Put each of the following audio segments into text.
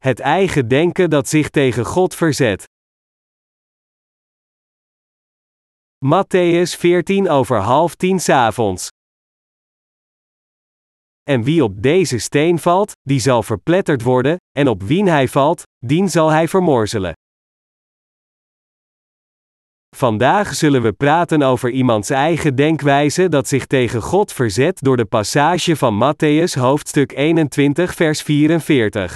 Het eigen denken dat zich tegen God verzet. Matthäus 14 over half tien avonds. En wie op deze steen valt, die zal verpletterd worden, en op wien hij valt, dien zal hij vermorzelen. Vandaag zullen we praten over iemands eigen denkwijze dat zich tegen God verzet door de passage van Matthäus hoofdstuk 21 vers 44.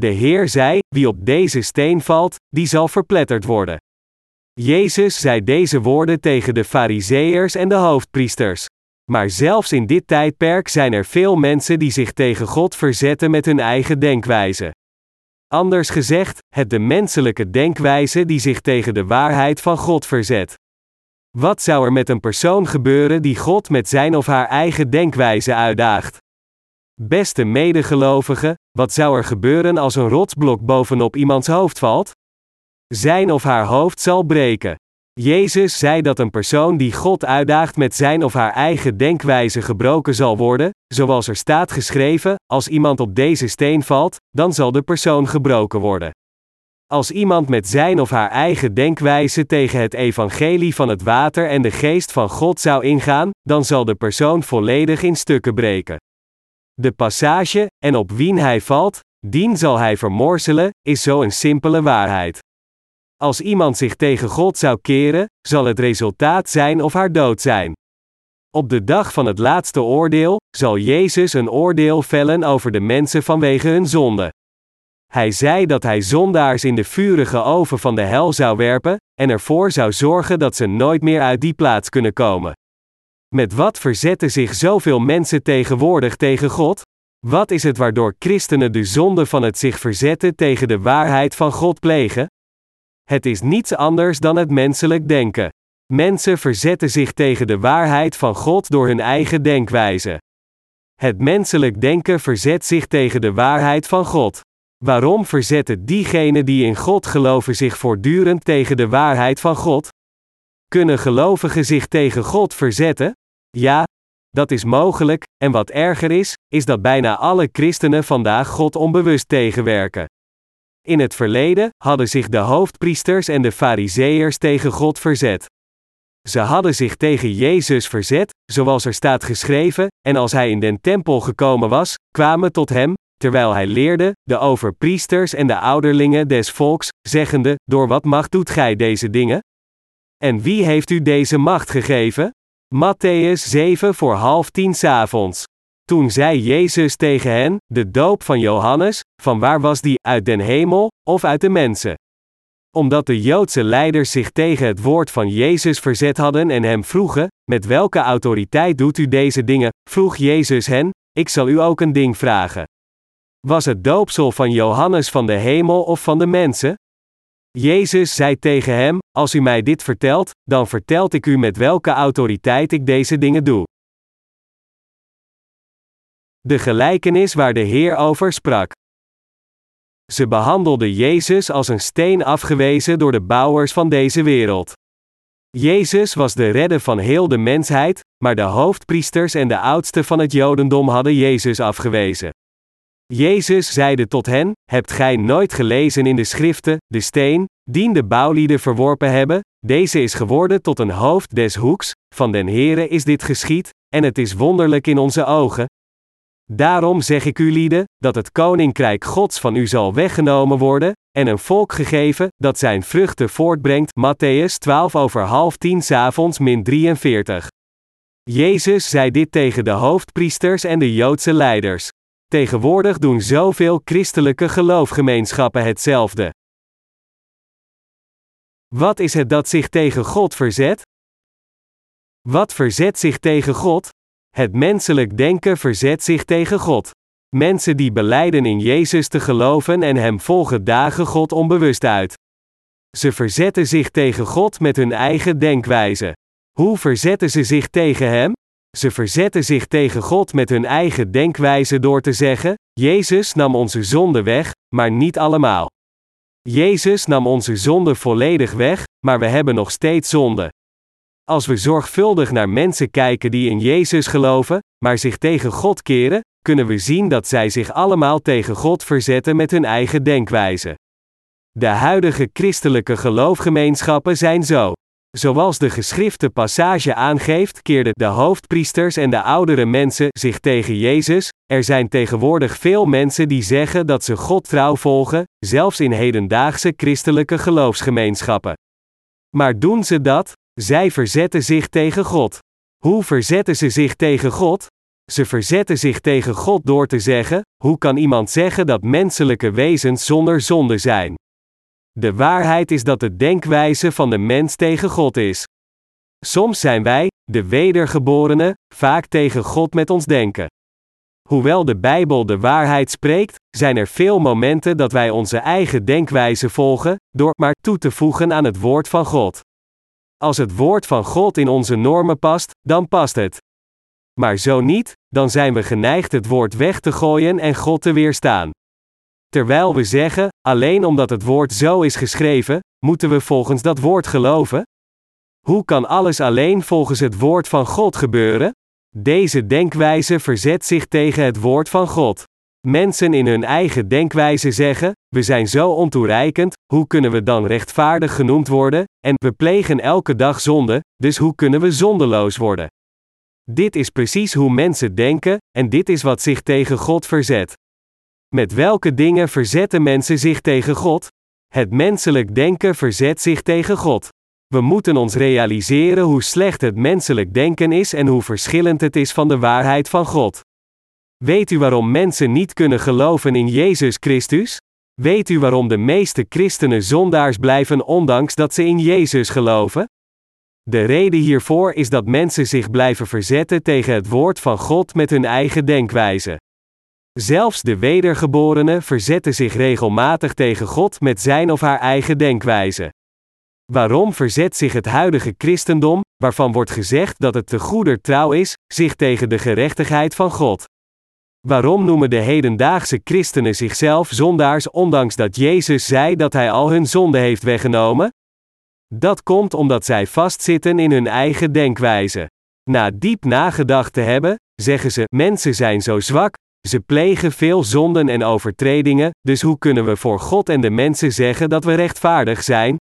De Heer zei: Wie op deze steen valt, die zal verpletterd worden. Jezus zei deze woorden tegen de Fariseërs en de hoofdpriesters. Maar zelfs in dit tijdperk zijn er veel mensen die zich tegen God verzetten met hun eigen denkwijze. Anders gezegd, het de menselijke denkwijze die zich tegen de waarheid van God verzet. Wat zou er met een persoon gebeuren die God met zijn of haar eigen denkwijze uitdaagt? Beste medegelovigen, wat zou er gebeuren als een rotsblok bovenop iemands hoofd valt? Zijn of haar hoofd zal breken. Jezus zei dat een persoon die God uitdaagt met zijn of haar eigen denkwijze gebroken zal worden, zoals er staat geschreven: als iemand op deze steen valt, dan zal de persoon gebroken worden. Als iemand met zijn of haar eigen denkwijze tegen het evangelie van het water en de geest van God zou ingaan, dan zal de persoon volledig in stukken breken. De passage, en op wien hij valt, dien zal hij vermorzelen, is zo een simpele waarheid. Als iemand zich tegen God zou keren, zal het resultaat zijn of haar dood zijn. Op de dag van het laatste oordeel, zal Jezus een oordeel vellen over de mensen vanwege hun zonde. Hij zei dat hij zondaars in de vurige oven van de hel zou werpen, en ervoor zou zorgen dat ze nooit meer uit die plaats kunnen komen. Met wat verzetten zich zoveel mensen tegenwoordig tegen God? Wat is het waardoor christenen de zonde van het zich verzetten tegen de waarheid van God plegen? Het is niets anders dan het menselijk denken. Mensen verzetten zich tegen de waarheid van God door hun eigen denkwijze. Het menselijk denken verzet zich tegen de waarheid van God. Waarom verzetten diegenen die in God geloven zich voortdurend tegen de waarheid van God? Kunnen gelovigen zich tegen God verzetten? Ja, dat is mogelijk, en wat erger is, is dat bijna alle christenen vandaag God onbewust tegenwerken. In het verleden hadden zich de hoofdpriesters en de fariseërs tegen God verzet. Ze hadden zich tegen Jezus verzet, zoals er staat geschreven, en als hij in den tempel gekomen was, kwamen tot hem, terwijl hij leerde, de overpriesters en de ouderlingen des volks, zeggende: Door wat macht doet gij deze dingen? En wie heeft u deze macht gegeven? Matthäus 7 voor half tien avonds. Toen zei Jezus tegen hen: De doop van Johannes, van waar was die, uit den hemel, of uit de mensen? Omdat de Joodse leiders zich tegen het woord van Jezus verzet hadden en hem vroegen: Met welke autoriteit doet u deze dingen? vroeg Jezus hen: Ik zal u ook een ding vragen. Was het doopsel van Johannes van de hemel of van de mensen? Jezus zei tegen hem: Als u mij dit vertelt, dan vertelt ik u met welke autoriteit ik deze dingen doe. De gelijkenis waar de Heer over sprak. Ze behandelden Jezus als een steen afgewezen door de bouwers van deze wereld. Jezus was de redder van heel de mensheid, maar de hoofdpriesters en de oudsten van het Jodendom hadden Jezus afgewezen. Jezus zeide tot hen: Hebt gij nooit gelezen in de schriften, de steen, dien de bouwlieden verworpen hebben, deze is geworden tot een hoofd des hoeks, van den Heere is dit geschied, en het is wonderlijk in onze ogen, Daarom zeg ik u lieden, dat het koninkrijk Gods van u zal weggenomen worden, en een volk gegeven, dat zijn vruchten voortbrengt. Matthäus 12 over half tien avonds min 43. Jezus zei dit tegen de hoofdpriesters en de Joodse leiders. Tegenwoordig doen zoveel christelijke geloofgemeenschappen hetzelfde. Wat is het dat zich tegen God verzet? Wat verzet zich tegen God? Het menselijk denken verzet zich tegen God. Mensen die beleiden in Jezus te geloven en Hem volgen dagen God onbewust uit. Ze verzetten zich tegen God met hun eigen denkwijze. Hoe verzetten ze zich tegen Hem? Ze verzetten zich tegen God met hun eigen denkwijze door te zeggen: Jezus nam onze zonde weg, maar niet allemaal. Jezus nam onze zonde volledig weg, maar we hebben nog steeds zonde. Als we zorgvuldig naar mensen kijken die in Jezus geloven, maar zich tegen God keren, kunnen we zien dat zij zich allemaal tegen God verzetten met hun eigen denkwijze. De huidige christelijke geloofgemeenschappen zijn zo. Zoals de geschrifte passage aangeeft, keerden de hoofdpriesters en de oudere mensen zich tegen Jezus. Er zijn tegenwoordig veel mensen die zeggen dat ze God trouw volgen, zelfs in hedendaagse christelijke geloofsgemeenschappen. Maar doen ze dat? Zij verzetten zich tegen God. Hoe verzetten ze zich tegen God? Ze verzetten zich tegen God door te zeggen: hoe kan iemand zeggen dat menselijke wezens zonder zonde zijn? De waarheid is dat de denkwijze van de mens tegen God is. Soms zijn wij, de wedergeborenen, vaak tegen God met ons denken. Hoewel de Bijbel de waarheid spreekt, zijn er veel momenten dat wij onze eigen denkwijze volgen, door maar toe te voegen aan het woord van God. Als het woord van God in onze normen past, dan past het. Maar zo niet, dan zijn we geneigd het woord weg te gooien en God te weerstaan. Terwijl we zeggen, alleen omdat het woord zo is geschreven, moeten we volgens dat woord geloven? Hoe kan alles alleen volgens het woord van God gebeuren? Deze denkwijze verzet zich tegen het woord van God. Mensen in hun eigen denkwijze zeggen: We zijn zo ontoereikend, hoe kunnen we dan rechtvaardig genoemd worden? En we plegen elke dag zonde, dus hoe kunnen we zondeloos worden? Dit is precies hoe mensen denken, en dit is wat zich tegen God verzet. Met welke dingen verzetten mensen zich tegen God? Het menselijk denken verzet zich tegen God. We moeten ons realiseren hoe slecht het menselijk denken is en hoe verschillend het is van de waarheid van God. Weet u waarom mensen niet kunnen geloven in Jezus Christus? Weet u waarom de meeste christenen zondaars blijven ondanks dat ze in Jezus geloven? De reden hiervoor is dat mensen zich blijven verzetten tegen het woord van God met hun eigen denkwijze. Zelfs de wedergeborenen verzetten zich regelmatig tegen God met zijn of haar eigen denkwijze. Waarom verzet zich het huidige christendom, waarvan wordt gezegd dat het te goeder trouw is, zich tegen de gerechtigheid van God? Waarom noemen de hedendaagse christenen zichzelf zondaars ondanks dat Jezus zei dat hij al hun zonde heeft weggenomen? Dat komt omdat zij vastzitten in hun eigen denkwijze. Na diep nagedacht te hebben, zeggen ze: mensen zijn zo zwak, ze plegen veel zonden en overtredingen, dus hoe kunnen we voor God en de mensen zeggen dat we rechtvaardig zijn?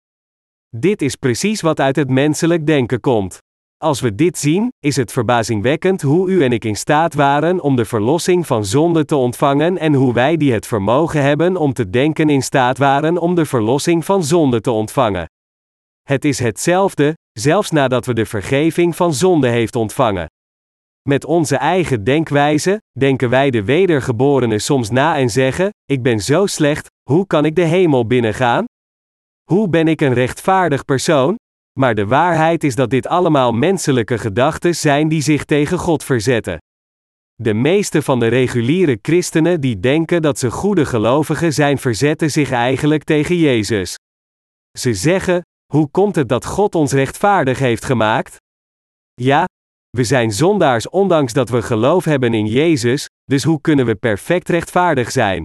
Dit is precies wat uit het menselijk denken komt. Als we dit zien, is het verbazingwekkend hoe u en ik in staat waren om de verlossing van zonde te ontvangen en hoe wij die het vermogen hebben om te denken in staat waren om de verlossing van zonde te ontvangen. Het is hetzelfde, zelfs nadat we de vergeving van zonde heeft ontvangen. Met onze eigen denkwijze, denken wij de wedergeborenen soms na en zeggen: Ik ben zo slecht, hoe kan ik de hemel binnengaan? Hoe ben ik een rechtvaardig persoon? Maar de waarheid is dat dit allemaal menselijke gedachten zijn die zich tegen God verzetten. De meeste van de reguliere christenen die denken dat ze goede gelovigen zijn, verzetten zich eigenlijk tegen Jezus. Ze zeggen: Hoe komt het dat God ons rechtvaardig heeft gemaakt? Ja, we zijn zondaars ondanks dat we geloof hebben in Jezus, dus hoe kunnen we perfect rechtvaardig zijn?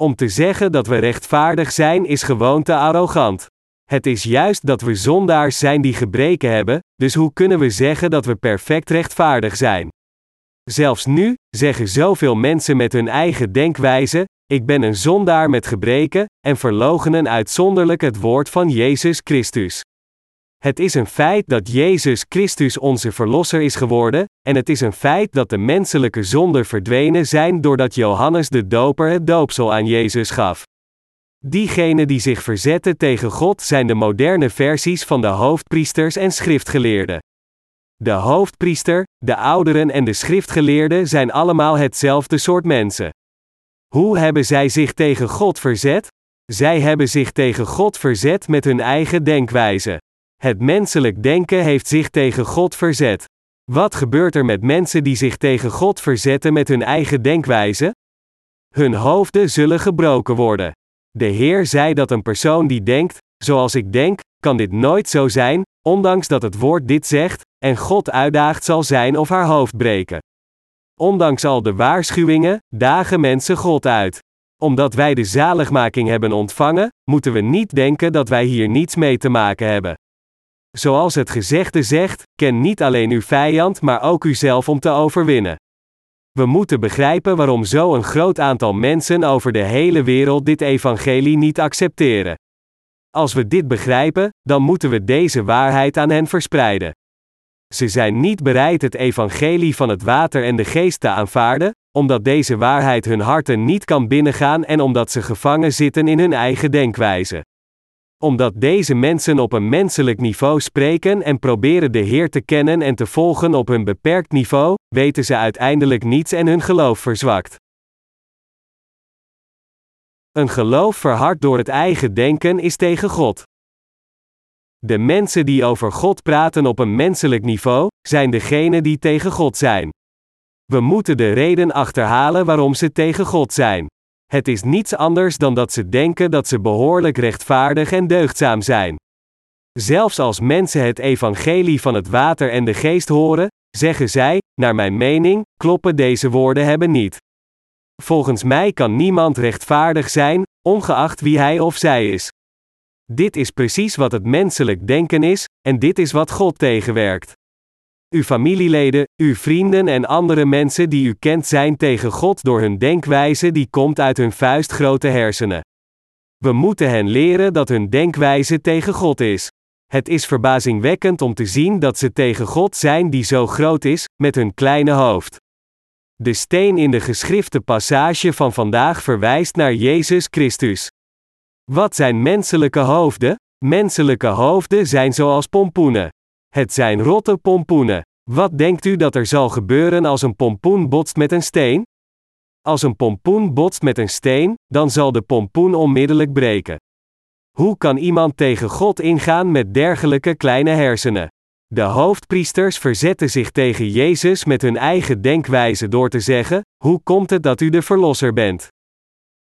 Om te zeggen dat we rechtvaardig zijn is gewoon te arrogant. Het is juist dat we zondaars zijn die gebreken hebben, dus hoe kunnen we zeggen dat we perfect rechtvaardig zijn? Zelfs nu zeggen zoveel mensen met hun eigen denkwijze: Ik ben een zondaar met gebreken, en verloochenen uitzonderlijk het woord van Jezus Christus. Het is een feit dat Jezus Christus onze Verlosser is geworden, en het is een feit dat de menselijke zonden verdwenen zijn doordat Johannes de Doper het doopsel aan Jezus gaf. Diegenen die zich verzetten tegen God zijn de moderne versies van de hoofdpriesters en schriftgeleerden. De hoofdpriester, de ouderen en de schriftgeleerden zijn allemaal hetzelfde soort mensen. Hoe hebben zij zich tegen God verzet? Zij hebben zich tegen God verzet met hun eigen denkwijze. Het menselijk denken heeft zich tegen God verzet. Wat gebeurt er met mensen die zich tegen God verzetten met hun eigen denkwijze? Hun hoofden zullen gebroken worden. De Heer zei dat een persoon die denkt, zoals ik denk, kan dit nooit zo zijn, ondanks dat het woord dit zegt, en God uitdaagt zal zijn of haar hoofd breken. Ondanks al de waarschuwingen, dagen mensen God uit. Omdat wij de zaligmaking hebben ontvangen, moeten we niet denken dat wij hier niets mee te maken hebben. Zoals het gezegde zegt, ken niet alleen uw vijand, maar ook uzelf om te overwinnen. We moeten begrijpen waarom zo'n groot aantal mensen over de hele wereld dit evangelie niet accepteren. Als we dit begrijpen, dan moeten we deze waarheid aan hen verspreiden. Ze zijn niet bereid het evangelie van het water en de geest te aanvaarden, omdat deze waarheid hun harten niet kan binnengaan en omdat ze gevangen zitten in hun eigen denkwijze. Omdat deze mensen op een menselijk niveau spreken en proberen de Heer te kennen en te volgen op hun beperkt niveau, weten ze uiteindelijk niets en hun geloof verzwakt. Een geloof verhard door het eigen denken is tegen God. De mensen die over God praten op een menselijk niveau, zijn degenen die tegen God zijn. We moeten de reden achterhalen waarom ze tegen God zijn. Het is niets anders dan dat ze denken dat ze behoorlijk rechtvaardig en deugdzaam zijn. Zelfs als mensen het evangelie van het water en de geest horen, zeggen zij, naar mijn mening, kloppen deze woorden hebben niet. Volgens mij kan niemand rechtvaardig zijn, ongeacht wie hij of zij is. Dit is precies wat het menselijk denken is, en dit is wat God tegenwerkt. Uw familieleden, uw vrienden en andere mensen die u kent zijn tegen God door hun denkwijze die komt uit hun vuistgrote hersenen. We moeten hen leren dat hun denkwijze tegen God is. Het is verbazingwekkend om te zien dat ze tegen God zijn die zo groot is, met hun kleine hoofd. De steen in de geschrifte passage van vandaag verwijst naar Jezus Christus. Wat zijn menselijke hoofden? Menselijke hoofden zijn zoals pompoenen. Het zijn rotte pompoenen. Wat denkt u dat er zal gebeuren als een pompoen botst met een steen? Als een pompoen botst met een steen, dan zal de pompoen onmiddellijk breken. Hoe kan iemand tegen God ingaan met dergelijke kleine hersenen? De hoofdpriesters verzetten zich tegen Jezus met hun eigen denkwijze door te zeggen: Hoe komt het dat u de Verlosser bent?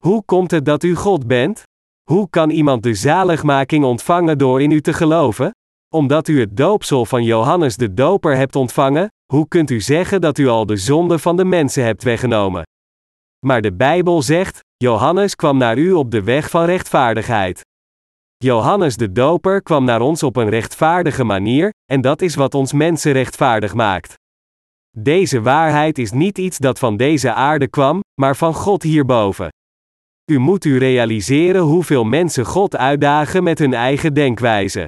Hoe komt het dat u God bent? Hoe kan iemand de zaligmaking ontvangen door in u te geloven? Omdat u het doopsel van Johannes de Doper hebt ontvangen, hoe kunt u zeggen dat u al de zonde van de mensen hebt weggenomen? Maar de Bijbel zegt: Johannes kwam naar u op de weg van rechtvaardigheid. Johannes de Doper kwam naar ons op een rechtvaardige manier, en dat is wat ons mensen rechtvaardig maakt. Deze waarheid is niet iets dat van deze aarde kwam, maar van God hierboven. U moet u realiseren hoeveel mensen God uitdagen met hun eigen denkwijze.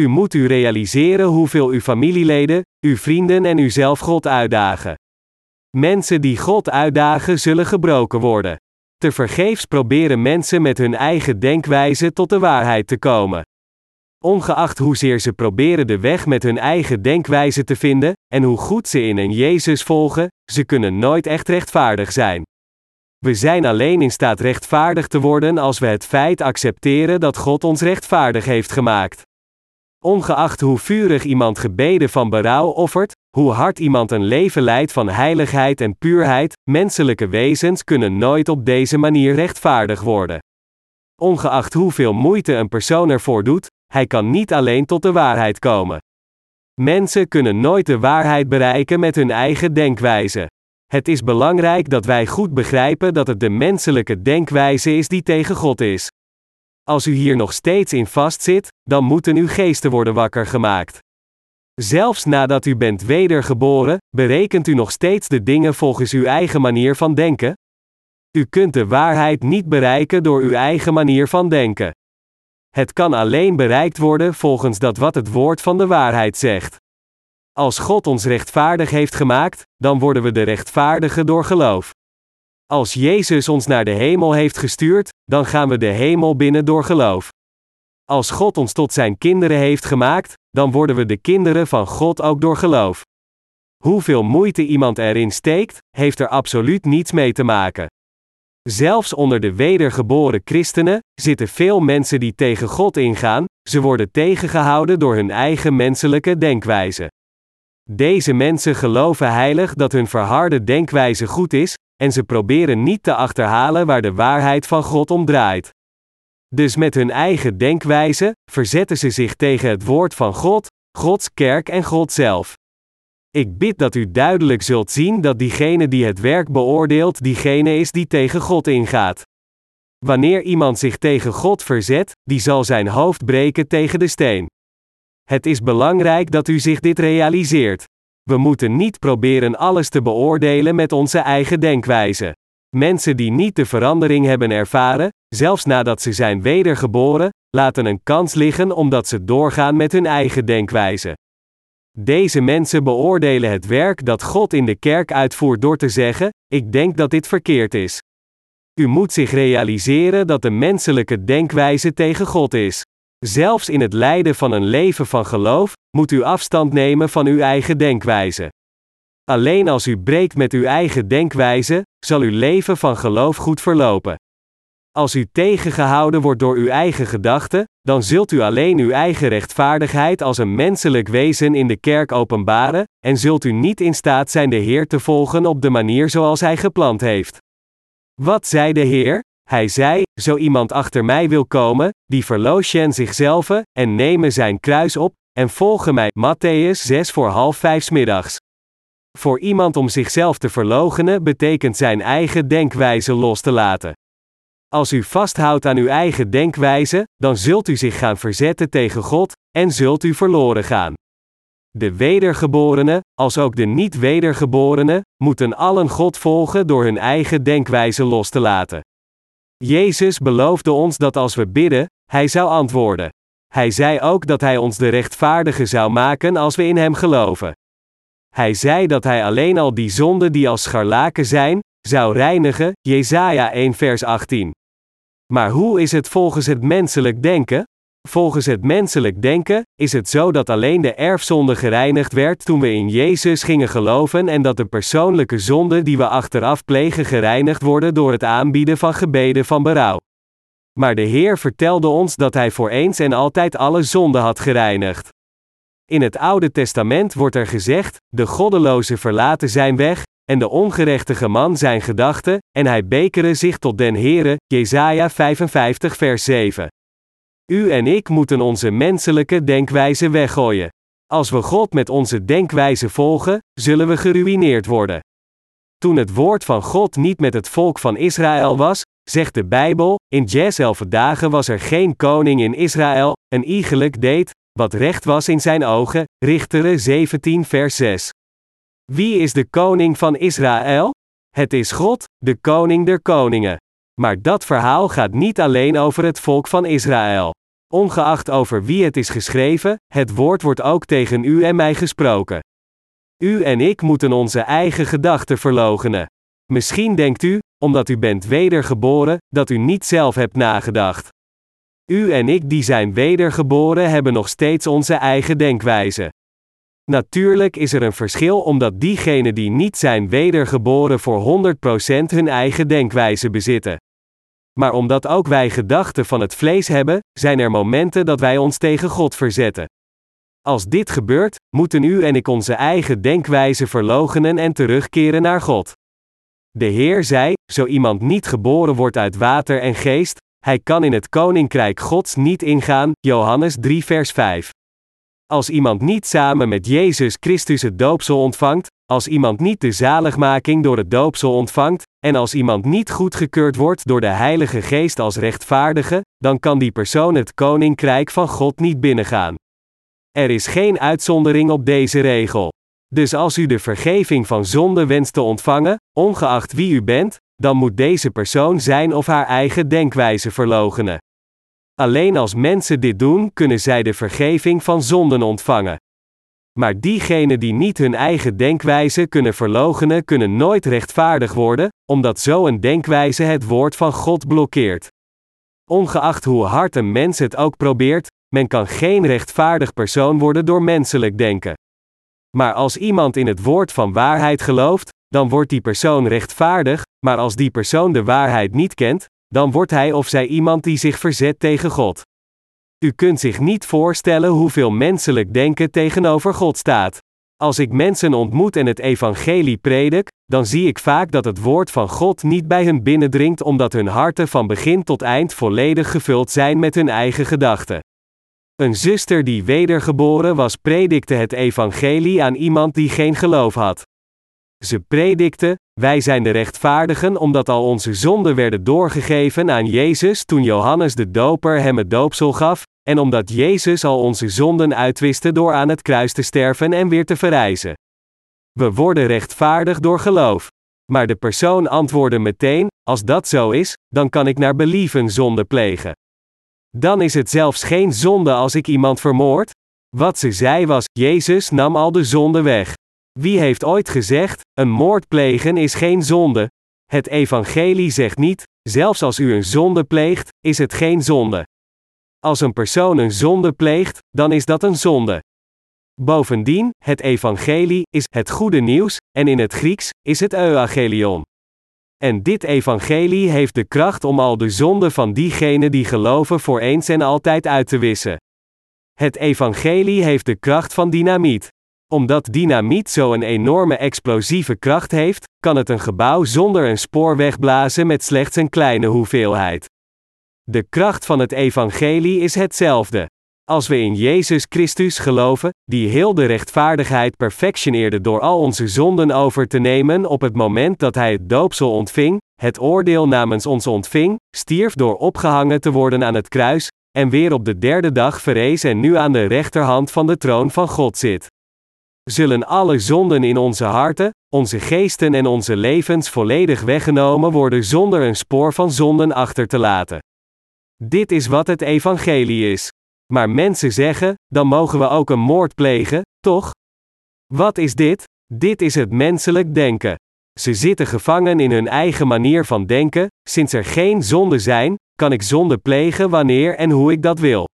U moet u realiseren hoeveel uw familieleden, uw vrienden en uzelf God uitdagen. Mensen die God uitdagen zullen gebroken worden. Te vergeefs proberen mensen met hun eigen denkwijze tot de waarheid te komen. Ongeacht hoezeer ze proberen de weg met hun eigen denkwijze te vinden, en hoe goed ze in een Jezus volgen, ze kunnen nooit echt rechtvaardig zijn. We zijn alleen in staat rechtvaardig te worden als we het feit accepteren dat God ons rechtvaardig heeft gemaakt. Ongeacht hoe vurig iemand gebeden van berouw offert, hoe hard iemand een leven leidt van heiligheid en puurheid, menselijke wezens kunnen nooit op deze manier rechtvaardig worden. Ongeacht hoeveel moeite een persoon ervoor doet, hij kan niet alleen tot de waarheid komen. Mensen kunnen nooit de waarheid bereiken met hun eigen denkwijze. Het is belangrijk dat wij goed begrijpen dat het de menselijke denkwijze is die tegen God is. Als u hier nog steeds in vastzit, dan moeten uw geesten worden wakker gemaakt. Zelfs nadat u bent wedergeboren, berekent u nog steeds de dingen volgens uw eigen manier van denken? U kunt de waarheid niet bereiken door uw eigen manier van denken. Het kan alleen bereikt worden volgens dat wat het woord van de waarheid zegt. Als God ons rechtvaardig heeft gemaakt, dan worden we de rechtvaardigen door geloof. Als Jezus ons naar de hemel heeft gestuurd, dan gaan we de hemel binnen door geloof. Als God ons tot zijn kinderen heeft gemaakt, dan worden we de kinderen van God ook door geloof. Hoeveel moeite iemand erin steekt, heeft er absoluut niets mee te maken. Zelfs onder de wedergeboren christenen zitten veel mensen die tegen God ingaan, ze worden tegengehouden door hun eigen menselijke denkwijze. Deze mensen geloven heilig dat hun verharde denkwijze goed is, en ze proberen niet te achterhalen waar de waarheid van God om draait. Dus met hun eigen denkwijze verzetten ze zich tegen het woord van God, Gods kerk en God zelf. Ik bid dat u duidelijk zult zien dat diegene die het werk beoordeelt, diegene is die tegen God ingaat. Wanneer iemand zich tegen God verzet, die zal zijn hoofd breken tegen de steen. Het is belangrijk dat u zich dit realiseert. We moeten niet proberen alles te beoordelen met onze eigen denkwijze. Mensen die niet de verandering hebben ervaren, zelfs nadat ze zijn wedergeboren, laten een kans liggen omdat ze doorgaan met hun eigen denkwijze. Deze mensen beoordelen het werk dat God in de kerk uitvoert door te zeggen: Ik denk dat dit verkeerd is. U moet zich realiseren dat de menselijke denkwijze tegen God is. Zelfs in het lijden van een leven van geloof, moet u afstand nemen van uw eigen denkwijze. Alleen als u breekt met uw eigen denkwijze, zal uw leven van geloof goed verlopen. Als u tegengehouden wordt door uw eigen gedachten, dan zult u alleen uw eigen rechtvaardigheid als een menselijk wezen in de kerk openbaren, en zult u niet in staat zijn de Heer te volgen op de manier zoals Hij gepland heeft. Wat zei de Heer? Hij zei: Zo iemand achter mij wil komen, die verloochen zichzelf en nemen zijn kruis op, en volgen mij. Matthäus 6 voor half vijf middags. Voor iemand om zichzelf te verloochenen betekent zijn eigen denkwijze los te laten. Als u vasthoudt aan uw eigen denkwijze, dan zult u zich gaan verzetten tegen God, en zult u verloren gaan. De wedergeborenen, als ook de niet-wedergeborenen, moeten allen God volgen door hun eigen denkwijze los te laten. Jezus beloofde ons dat als we bidden, Hij zou antwoorden. Hij zei ook dat Hij ons de rechtvaardige zou maken als we in Hem geloven. Hij zei dat Hij alleen al die zonden die als scharlaken zijn, zou reinigen, Jesaja 1 vers 18. Maar hoe is het volgens het menselijk denken? Volgens het menselijk denken is het zo dat alleen de erfzonde gereinigd werd toen we in Jezus gingen geloven en dat de persoonlijke zonden die we achteraf plegen gereinigd worden door het aanbieden van gebeden van berouw. Maar de Heer vertelde ons dat Hij voor eens en altijd alle zonden had gereinigd. In het Oude Testament wordt er gezegd: de goddeloze verlaten zijn weg, en de ongerechtige man zijn gedachten, en hij bekere zich tot den Heere, Jesaja 55 vers 7. U en ik moeten onze menselijke denkwijze weggooien. Als we God met onze denkwijze volgen, zullen we geruïneerd worden. Toen het woord van God niet met het volk van Israël was, zegt de Bijbel, in Jezelf dagen was er geen koning in Israël, een iegelijk deed, wat recht was in zijn ogen, Richteren 17 vers 6. Wie is de koning van Israël? Het is God, de koning der koningen. Maar dat verhaal gaat niet alleen over het volk van Israël. Ongeacht over wie het is geschreven, het woord wordt ook tegen u en mij gesproken. U en ik moeten onze eigen gedachten verlogenen. Misschien denkt u, omdat u bent wedergeboren, dat u niet zelf hebt nagedacht. U en ik die zijn wedergeboren hebben nog steeds onze eigen denkwijze. Natuurlijk is er een verschil omdat diegenen die niet zijn wedergeboren voor 100% hun eigen denkwijze bezitten. Maar omdat ook wij gedachten van het vlees hebben, zijn er momenten dat wij ons tegen God verzetten. Als dit gebeurt, moeten u en ik onze eigen denkwijze verlogenen en terugkeren naar God. De Heer zei: Zo iemand niet geboren wordt uit water en geest, hij kan in het koninkrijk Gods niet ingaan. Johannes 3, vers 5. Als iemand niet samen met Jezus Christus het doopsel ontvangt, als iemand niet de zaligmaking door het doopsel ontvangt, en als iemand niet goedgekeurd wordt door de Heilige Geest als rechtvaardige, dan kan die persoon het koninkrijk van God niet binnengaan. Er is geen uitzondering op deze regel. Dus als u de vergeving van zonde wenst te ontvangen, ongeacht wie u bent, dan moet deze persoon zijn of haar eigen denkwijze verlogenen. Alleen als mensen dit doen, kunnen zij de vergeving van zonden ontvangen. Maar diegenen die niet hun eigen denkwijze kunnen verlogenen, kunnen nooit rechtvaardig worden, omdat zo'n denkwijze het woord van God blokkeert. Ongeacht hoe hard een mens het ook probeert, men kan geen rechtvaardig persoon worden door menselijk denken. Maar als iemand in het woord van waarheid gelooft, dan wordt die persoon rechtvaardig, maar als die persoon de waarheid niet kent, dan wordt hij of zij iemand die zich verzet tegen God. U kunt zich niet voorstellen hoeveel menselijk denken tegenover God staat. Als ik mensen ontmoet en het evangelie predik, dan zie ik vaak dat het woord van God niet bij hen binnendringt omdat hun harten van begin tot eind volledig gevuld zijn met hun eigen gedachten. Een zuster die wedergeboren was predikte het evangelie aan iemand die geen geloof had. Ze predikte: Wij zijn de rechtvaardigen omdat al onze zonden werden doorgegeven aan Jezus toen Johannes de Doper hem het doopsel gaf, en omdat Jezus al onze zonden uitwiste door aan het kruis te sterven en weer te verrijzen. We worden rechtvaardig door geloof. Maar de persoon antwoordde meteen: Als dat zo is, dan kan ik naar believen zonde plegen. Dan is het zelfs geen zonde als ik iemand vermoord? Wat ze zei was: Jezus nam al de zonde weg. Wie heeft ooit gezegd: een moord plegen is geen zonde? Het evangelie zegt niet: zelfs als u een zonde pleegt, is het geen zonde. Als een persoon een zonde pleegt, dan is dat een zonde. Bovendien, het evangelie is het goede nieuws, en in het Grieks is het euangelion. En dit evangelie heeft de kracht om al de zonden van diegenen die geloven voor eens en altijd uit te wissen. Het evangelie heeft de kracht van dynamiet. Omdat dynamiet zo een enorme explosieve kracht heeft, kan het een gebouw zonder een spoor wegblazen met slechts een kleine hoeveelheid. De kracht van het evangelie is hetzelfde. Als we in Jezus Christus geloven, die heel de rechtvaardigheid perfectioneerde door al onze zonden over te nemen op het moment dat Hij het doopsel ontving, het oordeel namens ons ontving, stierf door opgehangen te worden aan het kruis, en weer op de derde dag verrees en nu aan de rechterhand van de troon van God zit. Zullen alle zonden in onze harten, onze geesten en onze levens volledig weggenomen worden zonder een spoor van zonden achter te laten. Dit is wat het evangelie is. Maar mensen zeggen, dan mogen we ook een moord plegen, toch? Wat is dit? Dit is het menselijk denken. Ze zitten gevangen in hun eigen manier van denken, sinds er geen zonden zijn, kan ik zonde plegen wanneer en hoe ik dat wil.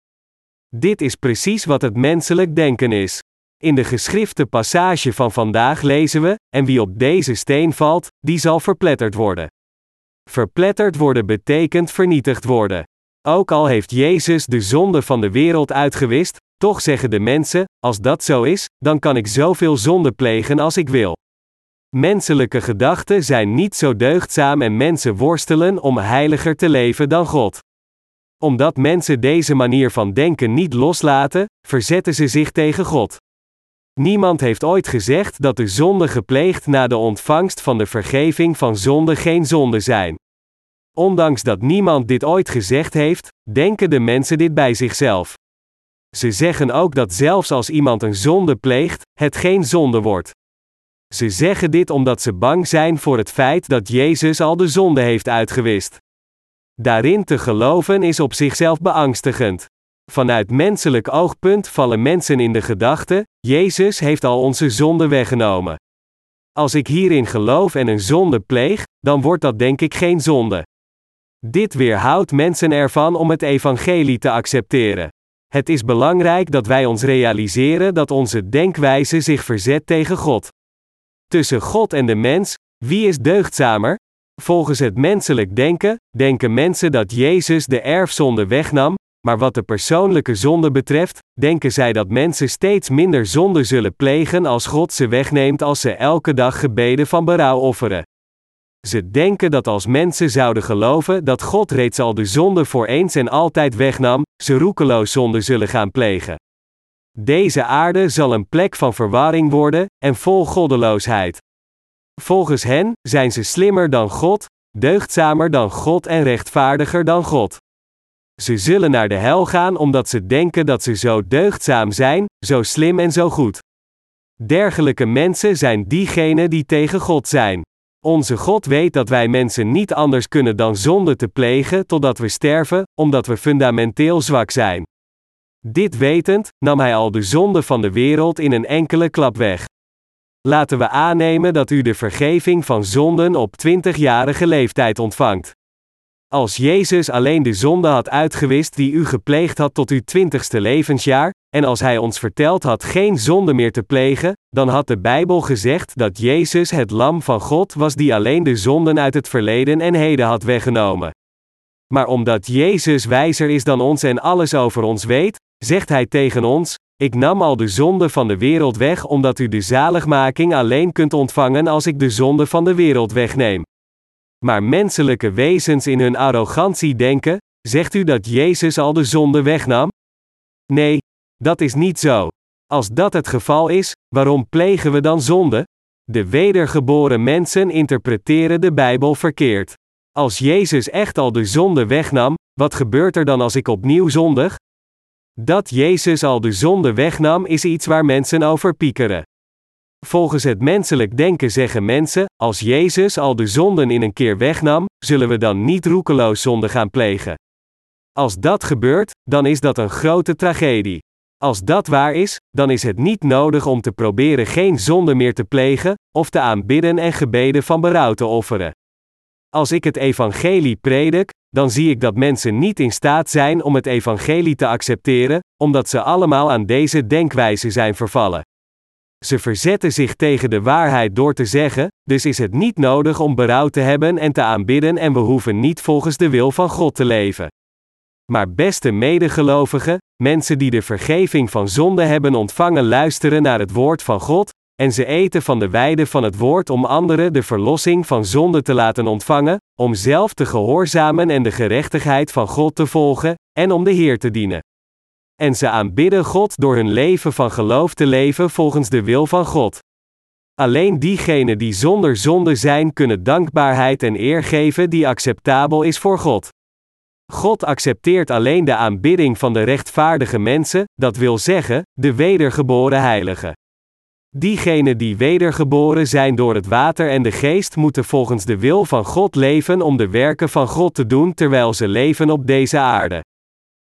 Dit is precies wat het menselijk denken is. In de geschrifte passage van vandaag lezen we: En wie op deze steen valt, die zal verpletterd worden. Verpletterd worden betekent vernietigd worden. Ook al heeft Jezus de zonde van de wereld uitgewist, toch zeggen de mensen: Als dat zo is, dan kan ik zoveel zonde plegen als ik wil. Menselijke gedachten zijn niet zo deugdzaam en mensen worstelen om heiliger te leven dan God. Omdat mensen deze manier van denken niet loslaten, verzetten ze zich tegen God. Niemand heeft ooit gezegd dat de zonden gepleegd na de ontvangst van de vergeving van zonde geen zonde zijn. Ondanks dat niemand dit ooit gezegd heeft, denken de mensen dit bij zichzelf. Ze zeggen ook dat zelfs als iemand een zonde pleegt, het geen zonde wordt. Ze zeggen dit omdat ze bang zijn voor het feit dat Jezus al de zonde heeft uitgewist. Daarin te geloven is op zichzelf beangstigend. Vanuit menselijk oogpunt vallen mensen in de gedachte: Jezus heeft al onze zonde weggenomen. Als ik hierin geloof en een zonde pleeg, dan wordt dat denk ik geen zonde. Dit weerhoudt mensen ervan om het evangelie te accepteren. Het is belangrijk dat wij ons realiseren dat onze denkwijze zich verzet tegen God. Tussen God en de mens, wie is deugdzamer? Volgens het menselijk denken, denken mensen dat Jezus de erfzonde wegnam, maar wat de persoonlijke zonde betreft, denken zij dat mensen steeds minder zonde zullen plegen als God ze wegneemt als ze elke dag gebeden van berouw offeren. Ze denken dat als mensen zouden geloven dat God reeds al de zonde voor eens en altijd wegnam, ze roekeloos zonde zullen gaan plegen. Deze aarde zal een plek van verwarring worden en vol goddeloosheid. Volgens hen zijn ze slimmer dan God, deugdzamer dan God en rechtvaardiger dan God. Ze zullen naar de hel gaan omdat ze denken dat ze zo deugdzaam zijn, zo slim en zo goed. Dergelijke mensen zijn diegenen die tegen God zijn. Onze God weet dat wij mensen niet anders kunnen dan zonde te plegen totdat we sterven, omdat we fundamenteel zwak zijn. Dit wetend, nam Hij al de zonde van de wereld in een enkele klap weg. Laten we aannemen dat u de vergeving van zonden op 20-jarige leeftijd ontvangt. Als Jezus alleen de zonde had uitgewist die u gepleegd had tot uw twintigste levensjaar, en als hij ons verteld had geen zonde meer te plegen, dan had de Bijbel gezegd dat Jezus het lam van God was die alleen de zonden uit het verleden en heden had weggenomen. Maar omdat Jezus wijzer is dan ons en alles over ons weet, zegt hij tegen ons: Ik nam al de zonde van de wereld weg omdat u de zaligmaking alleen kunt ontvangen als ik de zonde van de wereld wegneem. Maar menselijke wezens in hun arrogantie denken: Zegt u dat Jezus al de zonde wegnam? Nee, dat is niet zo. Als dat het geval is, waarom plegen we dan zonde? De wedergeboren mensen interpreteren de Bijbel verkeerd. Als Jezus echt al de zonde wegnam, wat gebeurt er dan als ik opnieuw zondig? Dat Jezus al de zonde wegnam is iets waar mensen over piekeren. Volgens het menselijk denken zeggen mensen: als Jezus al de zonden in een keer wegnam, zullen we dan niet roekeloos zonde gaan plegen. Als dat gebeurt, dan is dat een grote tragedie. Als dat waar is, dan is het niet nodig om te proberen geen zonde meer te plegen, of te aanbidden en gebeden van berouw te offeren. Als ik het evangelie predik, dan zie ik dat mensen niet in staat zijn om het evangelie te accepteren, omdat ze allemaal aan deze denkwijze zijn vervallen. Ze verzetten zich tegen de waarheid door te zeggen: dus is het niet nodig om berouw te hebben en te aanbidden en we hoeven niet volgens de wil van God te leven. Maar beste medegelovigen, mensen die de vergeving van zonde hebben ontvangen, luisteren naar het woord van God, en ze eten van de weide van het woord om anderen de verlossing van zonde te laten ontvangen, om zelf te gehoorzamen en de gerechtigheid van God te volgen, en om de Heer te dienen. En ze aanbidden God door hun leven van geloof te leven volgens de wil van God. Alleen diegenen die zonder zonde zijn, kunnen dankbaarheid en eer geven die acceptabel is voor God. God accepteert alleen de aanbidding van de rechtvaardige mensen, dat wil zeggen, de wedergeboren heiligen. Diegenen die wedergeboren zijn door het water en de geest moeten volgens de wil van God leven om de werken van God te doen terwijl ze leven op deze aarde.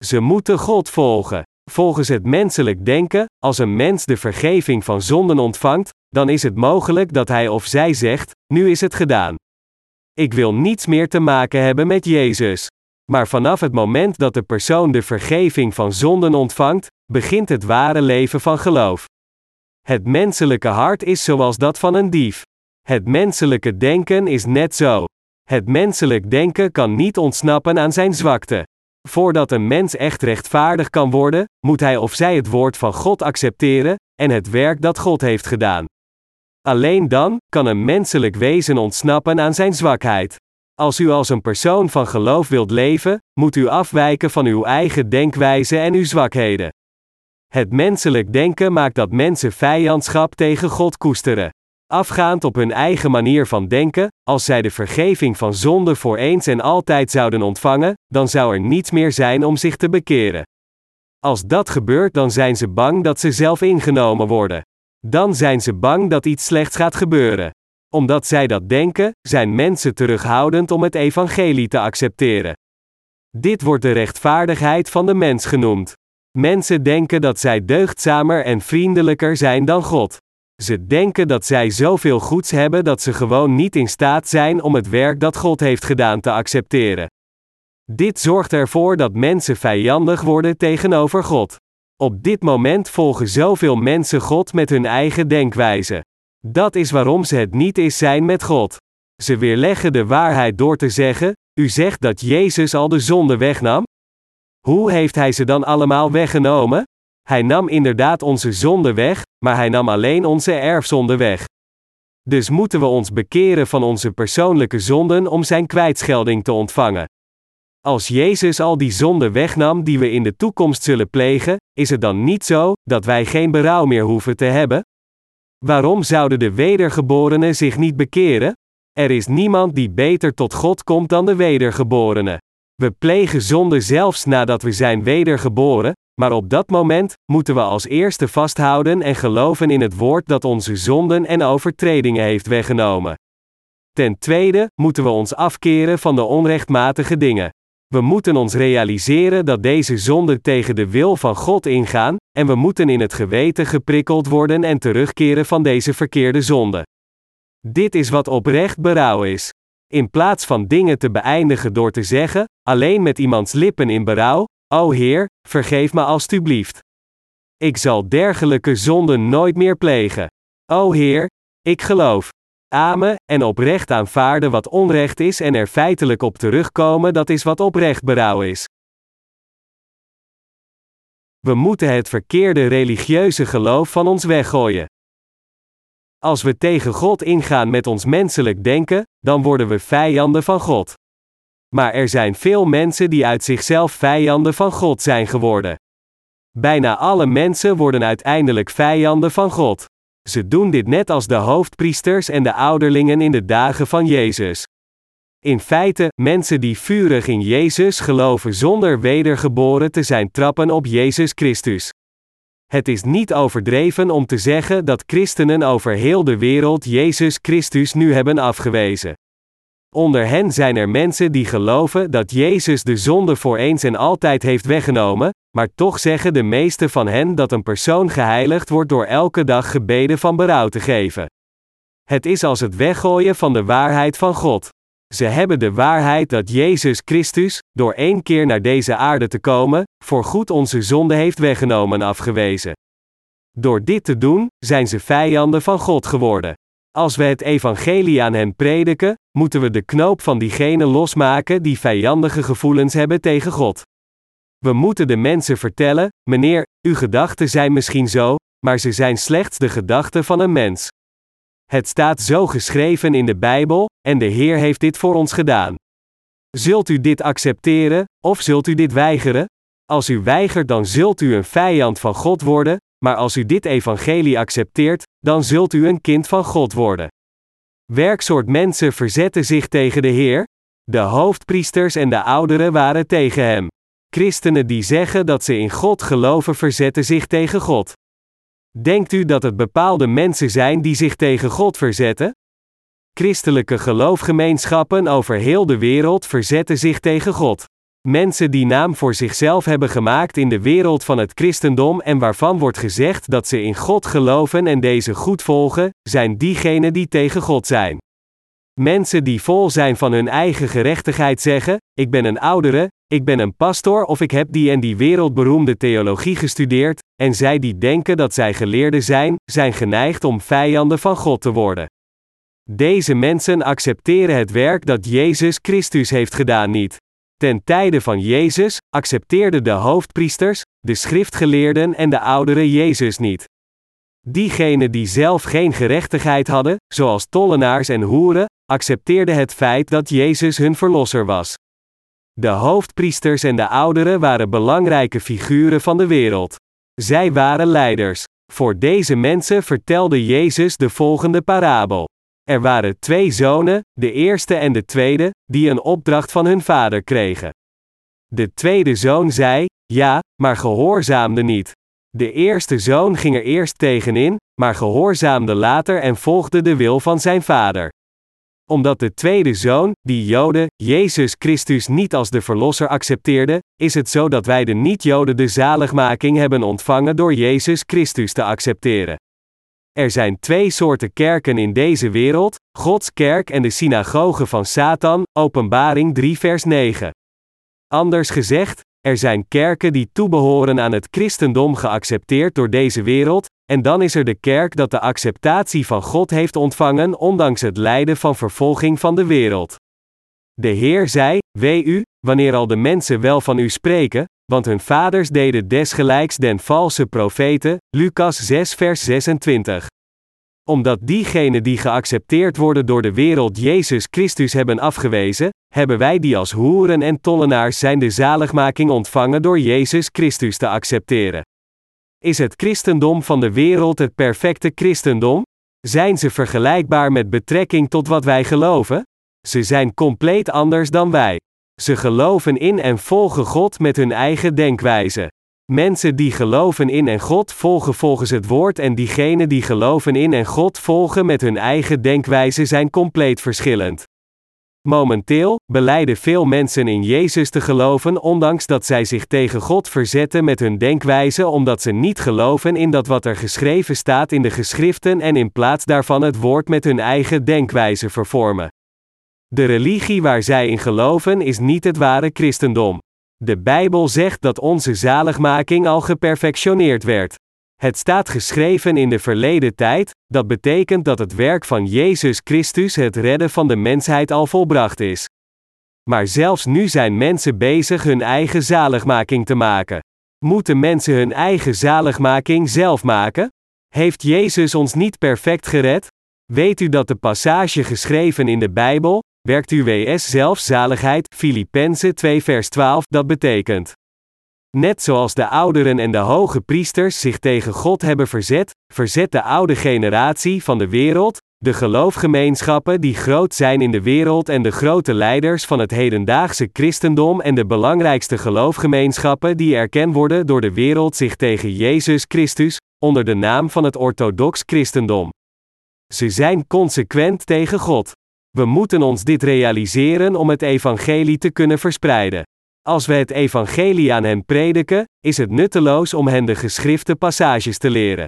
Ze moeten God volgen. Volgens het menselijk denken, als een mens de vergeving van zonden ontvangt, dan is het mogelijk dat hij of zij zegt: Nu is het gedaan. Ik wil niets meer te maken hebben met Jezus. Maar vanaf het moment dat de persoon de vergeving van zonden ontvangt, begint het ware leven van geloof. Het menselijke hart is zoals dat van een dief. Het menselijke denken is net zo. Het menselijk denken kan niet ontsnappen aan zijn zwakte. Voordat een mens echt rechtvaardig kan worden, moet hij of zij het woord van God accepteren en het werk dat God heeft gedaan. Alleen dan kan een menselijk wezen ontsnappen aan zijn zwakheid. Als u als een persoon van geloof wilt leven, moet u afwijken van uw eigen denkwijze en uw zwakheden. Het menselijk denken maakt dat mensen vijandschap tegen God koesteren. Afgaand op hun eigen manier van denken, als zij de vergeving van zonde voor eens en altijd zouden ontvangen, dan zou er niets meer zijn om zich te bekeren. Als dat gebeurt, dan zijn ze bang dat ze zelf ingenomen worden. Dan zijn ze bang dat iets slechts gaat gebeuren. Omdat zij dat denken, zijn mensen terughoudend om het evangelie te accepteren. Dit wordt de rechtvaardigheid van de mens genoemd. Mensen denken dat zij deugdzamer en vriendelijker zijn dan God. Ze denken dat zij zoveel goeds hebben dat ze gewoon niet in staat zijn om het werk dat God heeft gedaan te accepteren. Dit zorgt ervoor dat mensen vijandig worden tegenover God. Op dit moment volgen zoveel mensen God met hun eigen denkwijze. Dat is waarom ze het niet eens zijn met God. Ze weerleggen de waarheid door te zeggen: U zegt dat Jezus al de zonde wegnam? Hoe heeft Hij ze dan allemaal weggenomen? Hij nam inderdaad onze zonde weg, maar Hij nam alleen onze erfzonde weg. Dus moeten we ons bekeren van onze persoonlijke zonden om Zijn kwijtschelding te ontvangen. Als Jezus al die zonden wegnam die we in de toekomst zullen plegen, is het dan niet zo dat wij geen berouw meer hoeven te hebben? Waarom zouden de wedergeborenen zich niet bekeren? Er is niemand die beter tot God komt dan de wedergeborenen. We plegen zonde zelfs nadat we zijn wedergeboren, maar op dat moment moeten we als eerste vasthouden en geloven in het woord dat onze zonden en overtredingen heeft weggenomen. Ten tweede moeten we ons afkeren van de onrechtmatige dingen. We moeten ons realiseren dat deze zonden tegen de wil van God ingaan, en we moeten in het geweten geprikkeld worden en terugkeren van deze verkeerde zonde. Dit is wat oprecht berouw is. In plaats van dingen te beëindigen door te zeggen, alleen met iemands lippen in berouw, O Heer, vergeef me alstublieft. Ik zal dergelijke zonden nooit meer plegen. O Heer, ik geloof. Amen, en oprecht aanvaarden wat onrecht is en er feitelijk op terugkomen, dat is wat oprecht berouw is. We moeten het verkeerde religieuze geloof van ons weggooien. Als we tegen God ingaan met ons menselijk denken, dan worden we vijanden van God. Maar er zijn veel mensen die uit zichzelf vijanden van God zijn geworden. Bijna alle mensen worden uiteindelijk vijanden van God. Ze doen dit net als de hoofdpriesters en de ouderlingen in de dagen van Jezus. In feite, mensen die vurig in Jezus geloven zonder wedergeboren te zijn trappen op Jezus Christus. Het is niet overdreven om te zeggen dat christenen over heel de wereld Jezus Christus nu hebben afgewezen. Onder hen zijn er mensen die geloven dat Jezus de zonde voor eens en altijd heeft weggenomen, maar toch zeggen de meeste van hen dat een persoon geheiligd wordt door elke dag gebeden van berouw te geven. Het is als het weggooien van de waarheid van God. Ze hebben de waarheid dat Jezus Christus, door één keer naar deze aarde te komen, voorgoed onze zonde heeft weggenomen afgewezen. Door dit te doen, zijn ze vijanden van God geworden. Als we het evangelie aan hen prediken, moeten we de knoop van diegenen losmaken die vijandige gevoelens hebben tegen God. We moeten de mensen vertellen: meneer, uw gedachten zijn misschien zo, maar ze zijn slechts de gedachten van een mens. Het staat zo geschreven in de Bijbel, en de Heer heeft dit voor ons gedaan. Zult u dit accepteren, of zult u dit weigeren? Als u weigert, dan zult u een vijand van God worden, maar als u dit evangelie accepteert, dan zult u een kind van God worden. Werksoort mensen verzetten zich tegen de Heer. De hoofdpriesters en de ouderen waren tegen hem. Christenen die zeggen dat ze in God geloven verzetten zich tegen God. Denkt u dat het bepaalde mensen zijn die zich tegen God verzetten? Christelijke geloofgemeenschappen over heel de wereld verzetten zich tegen God. Mensen die naam voor zichzelf hebben gemaakt in de wereld van het christendom en waarvan wordt gezegd dat ze in God geloven en deze goed volgen, zijn diegenen die tegen God zijn. Mensen die vol zijn van hun eigen gerechtigheid zeggen: Ik ben een oudere, ik ben een pastor of ik heb die en die wereldberoemde theologie gestudeerd, en zij die denken dat zij geleerden zijn, zijn geneigd om vijanden van God te worden. Deze mensen accepteren het werk dat Jezus Christus heeft gedaan niet. Ten tijde van Jezus accepteerden de hoofdpriesters, de schriftgeleerden en de ouderen Jezus niet. Diegenen die zelf geen gerechtigheid hadden, zoals tollenaars en hoeren, accepteerden het feit dat Jezus hun verlosser was. De hoofdpriesters en de ouderen waren belangrijke figuren van de wereld. Zij waren leiders. Voor deze mensen vertelde Jezus de volgende parabel. Er waren twee zonen, de eerste en de tweede, die een opdracht van hun vader kregen. De tweede zoon zei: Ja, maar gehoorzaamde niet. De eerste zoon ging er eerst tegenin, maar gehoorzaamde later en volgde de wil van zijn vader. Omdat de tweede zoon, die Joden, Jezus Christus niet als de Verlosser accepteerde, is het zo dat wij de niet-Joden de zaligmaking hebben ontvangen door Jezus Christus te accepteren. Er zijn twee soorten kerken in deze wereld: Gods kerk en de synagoge van Satan, Openbaring 3, vers 9. Anders gezegd, er zijn kerken die toebehoren aan het christendom geaccepteerd door deze wereld, en dan is er de kerk dat de acceptatie van God heeft ontvangen ondanks het lijden van vervolging van de wereld. De Heer zei: Wee u, wanneer al de mensen wel van u spreken, want hun vaders deden desgelijks den valse profeten, Lucas 6 vers 26. Omdat diegenen die geaccepteerd worden door de wereld Jezus Christus hebben afgewezen, hebben wij die als hoeren en tollenaars zijn de zaligmaking ontvangen door Jezus Christus te accepteren. Is het christendom van de wereld het perfecte christendom? Zijn ze vergelijkbaar met betrekking tot wat wij geloven? Ze zijn compleet anders dan wij. Ze geloven in en volgen God met hun eigen denkwijze. Mensen die geloven in en God volgen volgens het woord en diegenen die geloven in en God volgen met hun eigen denkwijze zijn compleet verschillend. Momenteel beleiden veel mensen in Jezus te geloven, ondanks dat zij zich tegen God verzetten met hun denkwijze, omdat ze niet geloven in dat wat er geschreven staat in de geschriften en in plaats daarvan het woord met hun eigen denkwijze vervormen. De religie waar zij in geloven is niet het ware christendom. De Bijbel zegt dat onze zaligmaking al geperfectioneerd werd. Het staat geschreven in de verleden tijd, dat betekent dat het werk van Jezus Christus het redden van de mensheid al volbracht is. Maar zelfs nu zijn mensen bezig hun eigen zaligmaking te maken. Moeten mensen hun eigen zaligmaking zelf maken? Heeft Jezus ons niet perfect gered? Weet u dat de passage geschreven in de Bijbel, werkt uw WS zelfzaligheid, Filippenzen 2 vers 12, dat betekent. Net zoals de ouderen en de hoge priesters zich tegen God hebben verzet, verzet de oude generatie van de wereld, De geloofgemeenschappen die groot zijn in de wereld en de grote leiders van het hedendaagse christendom en de belangrijkste geloofgemeenschappen die erkend worden door de wereld zich tegen Jezus Christus, onder de naam van het orthodox christendom. Ze zijn consequent tegen God. We moeten ons dit realiseren om het evangelie te kunnen verspreiden. Als we het evangelie aan hen prediken, is het nutteloos om hen de geschrifte passages te leren.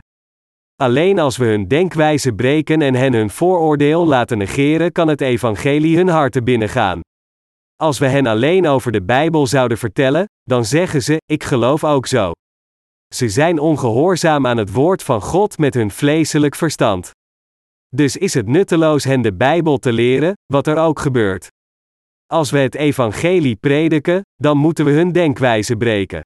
Alleen als we hun denkwijze breken en hen hun vooroordeel laten negeren, kan het evangelie hun harten binnengaan. Als we hen alleen over de Bijbel zouden vertellen, dan zeggen ze: Ik geloof ook zo. Ze zijn ongehoorzaam aan het woord van God met hun vleeselijk verstand. Dus is het nutteloos hen de Bijbel te leren, wat er ook gebeurt. Als we het evangelie prediken, dan moeten we hun denkwijze breken.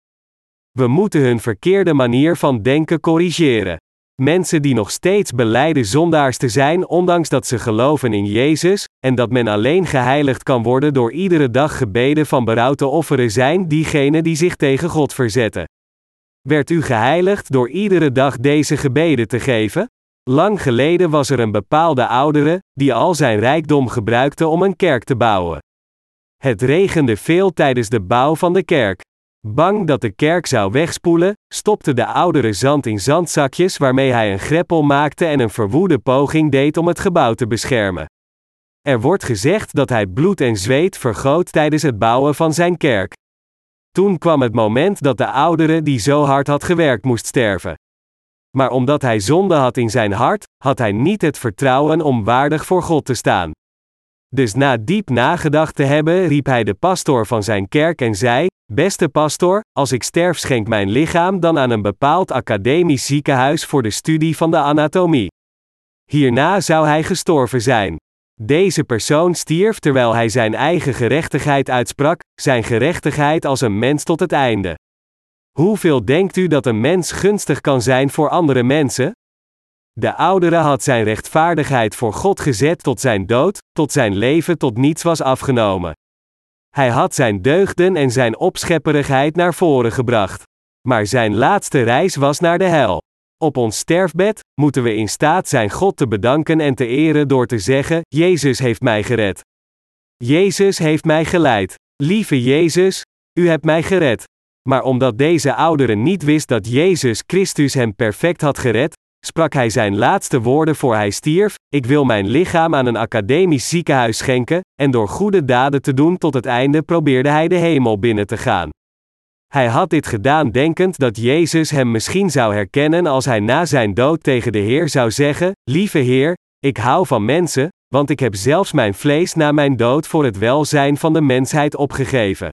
We moeten hun verkeerde manier van denken corrigeren. Mensen die nog steeds beleiden zondaars te zijn, ondanks dat ze geloven in Jezus, en dat men alleen geheiligd kan worden door iedere dag gebeden van berouw te offeren, zijn diegenen die zich tegen God verzetten. Werd u geheiligd door iedere dag deze gebeden te geven? Lang geleden was er een bepaalde oudere, die al zijn rijkdom gebruikte om een kerk te bouwen. Het regende veel tijdens de bouw van de kerk. Bang dat de kerk zou wegspoelen, stopte de oudere zand in zandzakjes waarmee hij een greppel maakte en een verwoede poging deed om het gebouw te beschermen. Er wordt gezegd dat hij bloed en zweet vergoot tijdens het bouwen van zijn kerk. Toen kwam het moment dat de oudere die zo hard had gewerkt moest sterven. Maar omdat hij zonde had in zijn hart, had hij niet het vertrouwen om waardig voor God te staan. Dus na diep nagedacht te hebben, riep hij de pastoor van zijn kerk en zei: Beste pastoor, als ik sterf, schenk mijn lichaam dan aan een bepaald academisch ziekenhuis voor de studie van de anatomie. Hierna zou hij gestorven zijn. Deze persoon stierf terwijl hij zijn eigen gerechtigheid uitsprak, zijn gerechtigheid als een mens tot het einde. Hoeveel denkt u dat een mens gunstig kan zijn voor andere mensen? De oudere had zijn rechtvaardigheid voor God gezet tot zijn dood, tot zijn leven tot niets was afgenomen. Hij had zijn deugden en zijn opschepperigheid naar voren gebracht. Maar zijn laatste reis was naar de hel. Op ons sterfbed moeten we in staat zijn God te bedanken en te eren door te zeggen: Jezus heeft mij gered. Jezus heeft mij geleid. Lieve Jezus, u hebt mij gered. Maar omdat deze oudere niet wist dat Jezus Christus hem perfect had gered, sprak hij zijn laatste woorden voor hij stierf: Ik wil mijn lichaam aan een academisch ziekenhuis schenken, en door goede daden te doen tot het einde probeerde hij de hemel binnen te gaan. Hij had dit gedaan denkend dat Jezus hem misschien zou herkennen als hij na zijn dood tegen de Heer zou zeggen: Lieve Heer, ik hou van mensen, want ik heb zelfs mijn vlees na mijn dood voor het welzijn van de mensheid opgegeven.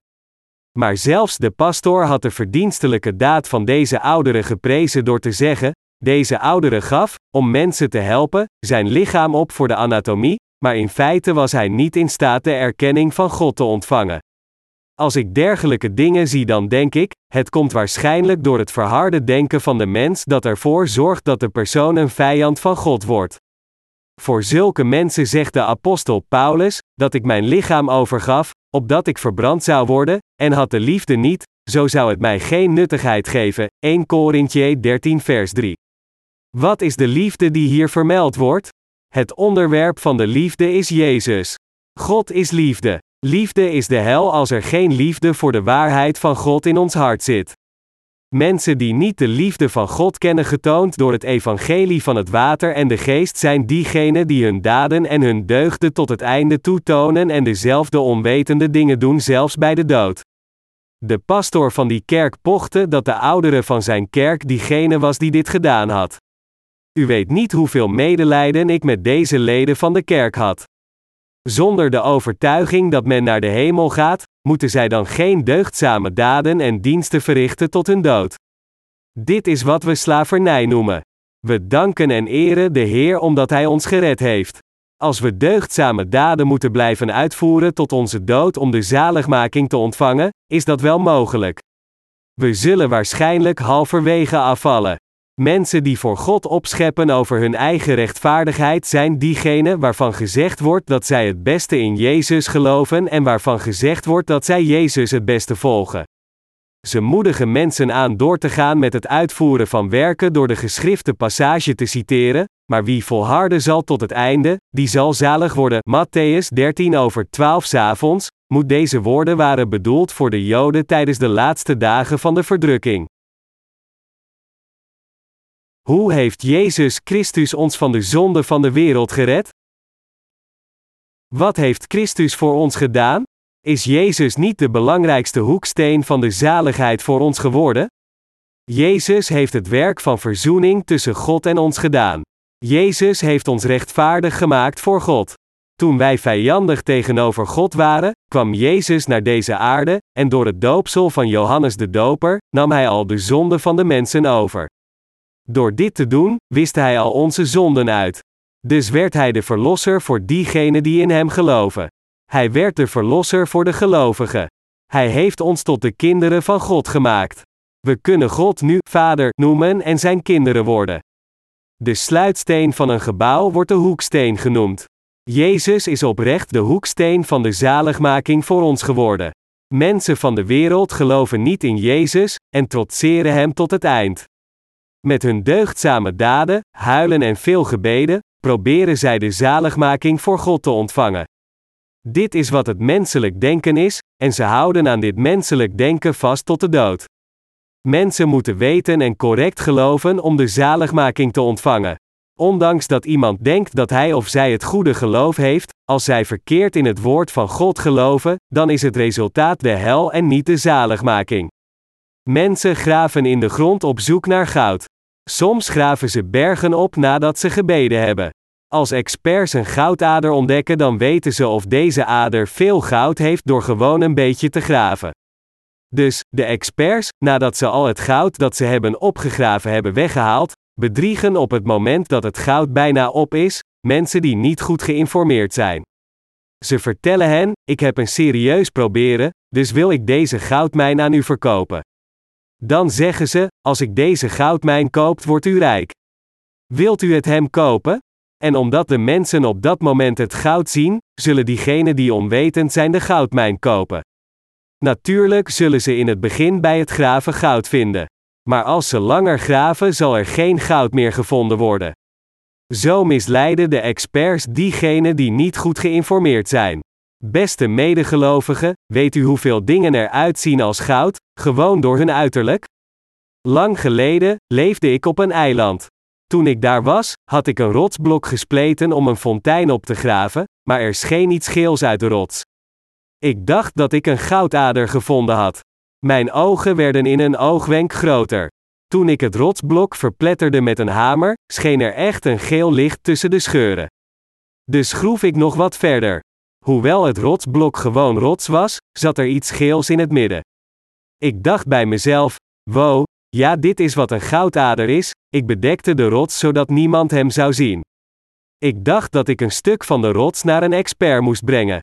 Maar zelfs de pastoor had de verdienstelijke daad van deze oudere geprezen door te zeggen: deze oudere gaf, om mensen te helpen, zijn lichaam op voor de anatomie, maar in feite was hij niet in staat de erkenning van God te ontvangen. Als ik dergelijke dingen zie, dan denk ik: het komt waarschijnlijk door het verharde denken van de mens dat ervoor zorgt dat de persoon een vijand van God wordt. Voor zulke mensen zegt de apostel Paulus dat ik mijn lichaam overgaf, opdat ik verbrand zou worden, en had de liefde niet, zo zou het mij geen nuttigheid geven. 1 Korintje 13 vers 3. Wat is de liefde die hier vermeld wordt? Het onderwerp van de liefde is Jezus. God is liefde. Liefde is de hel als er geen liefde voor de waarheid van God in ons hart zit. Mensen die niet de liefde van God kennen getoond door het evangelie van het water en de geest zijn diegenen die hun daden en hun deugden tot het einde toetonen en dezelfde onwetende dingen doen zelfs bij de dood. De pastoor van die kerk pochte dat de oudere van zijn kerk diegene was die dit gedaan had. U weet niet hoeveel medelijden ik met deze leden van de kerk had. Zonder de overtuiging dat men naar de hemel gaat, moeten zij dan geen deugdzame daden en diensten verrichten tot hun dood. Dit is wat we slavernij noemen. We danken en eren de Heer omdat Hij ons gered heeft. Als we deugdzame daden moeten blijven uitvoeren tot onze dood om de zaligmaking te ontvangen, is dat wel mogelijk. We zullen waarschijnlijk halverwege afvallen. Mensen die voor God opscheppen over hun eigen rechtvaardigheid zijn diegenen waarvan gezegd wordt dat zij het beste in Jezus geloven en waarvan gezegd wordt dat zij Jezus het beste volgen. Ze moedigen mensen aan door te gaan met het uitvoeren van werken door de geschrifte passage te citeren, Maar wie volharden zal tot het einde, die zal zalig worden. Matthäus 13 over 12 avonds, moet deze woorden waren bedoeld voor de Joden tijdens de laatste dagen van de verdrukking. Hoe heeft Jezus Christus ons van de zonde van de wereld gered? Wat heeft Christus voor ons gedaan? Is Jezus niet de belangrijkste hoeksteen van de zaligheid voor ons geworden? Jezus heeft het werk van verzoening tussen God en ons gedaan. Jezus heeft ons rechtvaardig gemaakt voor God. Toen wij vijandig tegenover God waren, kwam Jezus naar deze aarde, en door het doopsel van Johannes de Doper nam hij al de zonde van de mensen over. Door dit te doen, wist hij al onze zonden uit. Dus werd hij de verlosser voor diegenen die in hem geloven. Hij werd de verlosser voor de gelovigen. Hij heeft ons tot de kinderen van God gemaakt. We kunnen God nu Vader noemen en zijn kinderen worden. De sluitsteen van een gebouw wordt de hoeksteen genoemd. Jezus is oprecht de hoeksteen van de zaligmaking voor ons geworden. Mensen van de wereld geloven niet in Jezus en trotseren Hem tot het eind. Met hun deugdzame daden, huilen en veel gebeden, proberen zij de zaligmaking voor God te ontvangen. Dit is wat het menselijk denken is, en ze houden aan dit menselijk denken vast tot de dood. Mensen moeten weten en correct geloven om de zaligmaking te ontvangen. Ondanks dat iemand denkt dat hij of zij het goede geloof heeft, als zij verkeerd in het woord van God geloven, dan is het resultaat de hel en niet de zaligmaking. Mensen graven in de grond op zoek naar goud. Soms graven ze bergen op nadat ze gebeden hebben. Als experts een goudader ontdekken, dan weten ze of deze ader veel goud heeft door gewoon een beetje te graven. Dus, de experts, nadat ze al het goud dat ze hebben opgegraven hebben weggehaald, bedriegen op het moment dat het goud bijna op is, mensen die niet goed geïnformeerd zijn. Ze vertellen hen: Ik heb een serieus proberen, dus wil ik deze goudmijn aan u verkopen. Dan zeggen ze: Als ik deze goudmijn koopt, wordt u rijk. Wilt u het hem kopen? En omdat de mensen op dat moment het goud zien, zullen diegenen die onwetend zijn de goudmijn kopen. Natuurlijk zullen ze in het begin bij het graven goud vinden. Maar als ze langer graven, zal er geen goud meer gevonden worden. Zo misleiden de experts diegenen die niet goed geïnformeerd zijn. Beste medegelovigen, weet u hoeveel dingen eruit zien als goud, gewoon door hun uiterlijk? Lang geleden leefde ik op een eiland. Toen ik daar was, had ik een rotsblok gespleten om een fontein op te graven, maar er scheen iets geels uit de rots. Ik dacht dat ik een goudader gevonden had. Mijn ogen werden in een oogwenk groter. Toen ik het rotsblok verpletterde met een hamer, scheen er echt een geel licht tussen de scheuren. Dus groef ik nog wat verder. Hoewel het rotsblok gewoon rots was, zat er iets geels in het midden. Ik dacht bij mezelf: wow, ja, dit is wat een goudader is. Ik bedekte de rots zodat niemand hem zou zien. Ik dacht dat ik een stuk van de rots naar een expert moest brengen.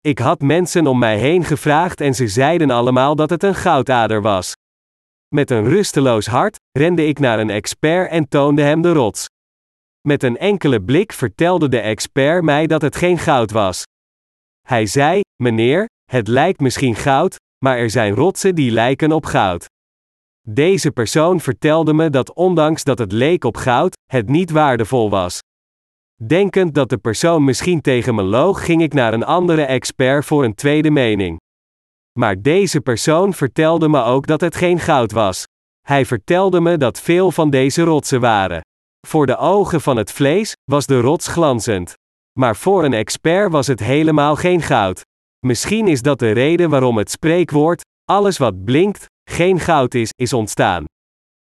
Ik had mensen om mij heen gevraagd en ze zeiden allemaal dat het een goudader was. Met een rusteloos hart rende ik naar een expert en toonde hem de rots. Met een enkele blik vertelde de expert mij dat het geen goud was. Hij zei: Meneer, het lijkt misschien goud, maar er zijn rotsen die lijken op goud. Deze persoon vertelde me dat ondanks dat het leek op goud, het niet waardevol was. Denkend dat de persoon misschien tegen me loog, ging ik naar een andere expert voor een tweede mening. Maar deze persoon vertelde me ook dat het geen goud was. Hij vertelde me dat veel van deze rotsen waren. Voor de ogen van het vlees was de rots glanzend. Maar voor een expert was het helemaal geen goud. Misschien is dat de reden waarom het spreekwoord: alles wat blinkt, geen goud is, is ontstaan.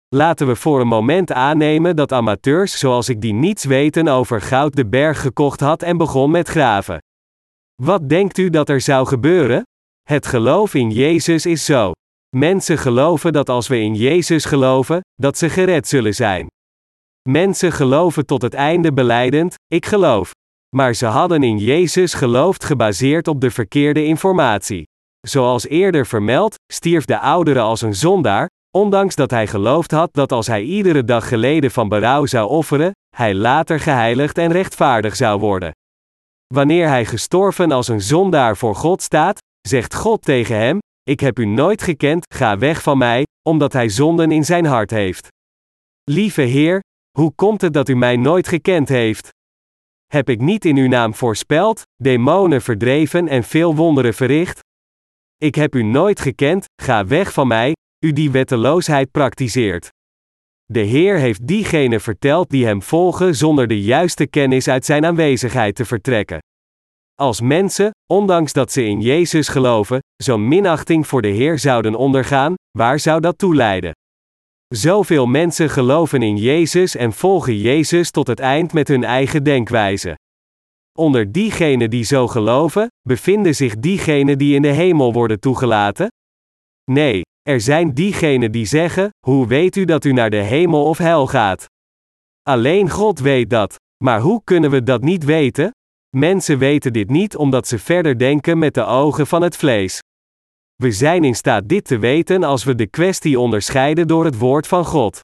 Laten we voor een moment aannemen dat amateurs zoals ik die niets weten over goud de berg gekocht had en begon met graven. Wat denkt u dat er zou gebeuren? Het geloof in Jezus is zo. Mensen geloven dat als we in Jezus geloven, dat ze gered zullen zijn. Mensen geloven tot het einde beleidend, ik geloof. Maar ze hadden in Jezus geloofd gebaseerd op de verkeerde informatie. Zoals eerder vermeld, stierf de oudere als een zondaar, ondanks dat hij geloofd had dat als hij iedere dag geleden van berouw zou offeren, hij later geheiligd en rechtvaardig zou worden. Wanneer hij gestorven als een zondaar voor God staat, zegt God tegen hem: Ik heb u nooit gekend, ga weg van mij, omdat hij zonden in zijn hart heeft. Lieve Heer, Hoe komt het dat u mij nooit gekend heeft? Heb ik niet in uw naam voorspeld, demonen verdreven en veel wonderen verricht? Ik heb u nooit gekend, ga weg van mij, u die wetteloosheid praktiseert. De Heer heeft diegenen verteld die hem volgen zonder de juiste kennis uit zijn aanwezigheid te vertrekken. Als mensen, ondanks dat ze in Jezus geloven, zo'n minachting voor de Heer zouden ondergaan, waar zou dat toe leiden? Zoveel mensen geloven in Jezus en volgen Jezus tot het eind met hun eigen denkwijze. Onder diegenen die zo geloven, bevinden zich diegenen die in de hemel worden toegelaten? Nee, er zijn diegenen die zeggen: Hoe weet u dat u naar de hemel of hel gaat? Alleen God weet dat. Maar hoe kunnen we dat niet weten? Mensen weten dit niet omdat ze verder denken met de ogen van het vlees. We zijn in staat dit te weten als we de kwestie onderscheiden door het woord van God.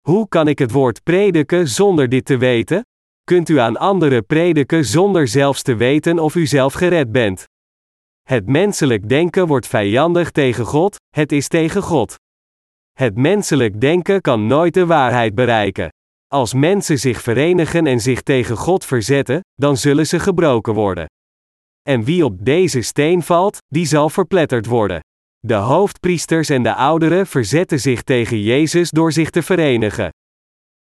Hoe kan ik het woord prediken zonder dit te weten? Kunt u aan anderen prediken zonder zelfs te weten of u zelf gered bent? Het menselijk denken wordt vijandig tegen God, het is tegen God. Het menselijk denken kan nooit de waarheid bereiken. Als mensen zich verenigen en zich tegen God verzetten, dan zullen ze gebroken worden. En wie op deze steen valt, die zal verpletterd worden. De hoofdpriesters en de ouderen verzetten zich tegen Jezus door zich te verenigen.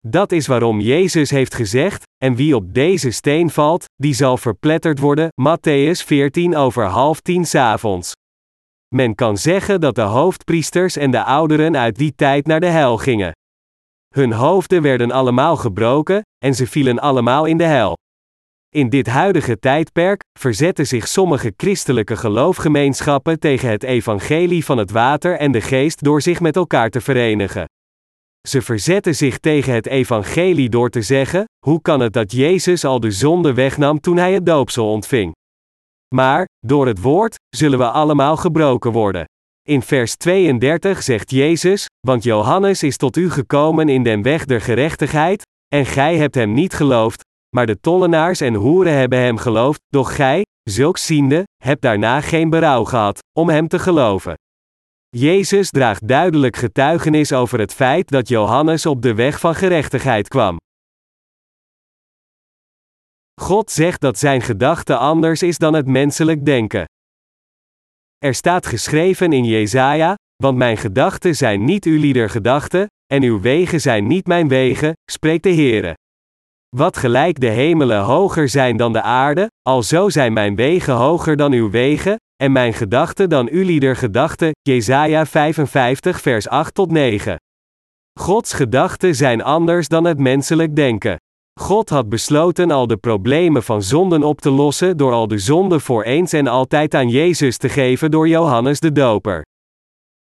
Dat is waarom Jezus heeft gezegd: En wie op deze steen valt, die zal verpletterd worden. Matthäus 14 over half tien avonds. Men kan zeggen dat de hoofdpriesters en de ouderen uit die tijd naar de hel gingen. Hun hoofden werden allemaal gebroken, en ze vielen allemaal in de hel. In dit huidige tijdperk verzetten zich sommige christelijke geloofgemeenschappen tegen het evangelie van het water en de geest door zich met elkaar te verenigen. Ze verzetten zich tegen het evangelie door te zeggen: hoe kan het dat Jezus al de zonde wegnam toen hij het doopsel ontving? Maar, door het woord, zullen we allemaal gebroken worden. In vers 32 zegt Jezus: Want Johannes is tot u gekomen in den weg der gerechtigheid, en gij hebt hem niet geloofd, maar de tollenaars en hoeren hebben hem geloofd, doch gij, zulks ziende, hebt daarna geen berouw gehad, om hem te geloven. Jezus draagt duidelijk getuigenis over het feit dat Johannes op de weg van gerechtigheid kwam. God zegt dat zijn gedachte anders is dan het menselijk denken. Er staat geschreven in Jesaja: Want mijn gedachten zijn niet uw lieder gedachten, en uw wegen zijn niet mijn wegen, spreekt de Heere. Wat gelijk de hemelen hoger zijn dan de aarde, alzo zijn mijn wegen hoger dan uw wegen, en mijn gedachten dan uw lieder gedachten. Jesaja 55 vers 8 tot 9. Gods gedachten zijn anders dan het menselijk denken. God had besloten al de problemen van zonden op te lossen door al de zonden voor eens en altijd aan Jezus te geven door Johannes de Doper.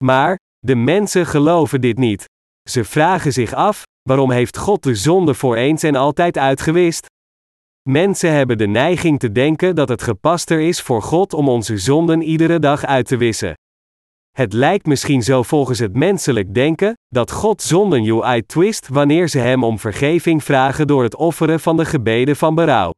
Maar, de mensen geloven dit niet. Ze vragen zich af: waarom heeft God de zonde voor eens en altijd uitgewist? Mensen hebben de neiging te denken dat het gepaster is voor God om onze zonden iedere dag uit te wissen. Het lijkt misschien zo volgens het menselijk denken, dat God zonden UI twist wanneer ze hem om vergeving vragen door het offeren van de gebeden van berouw.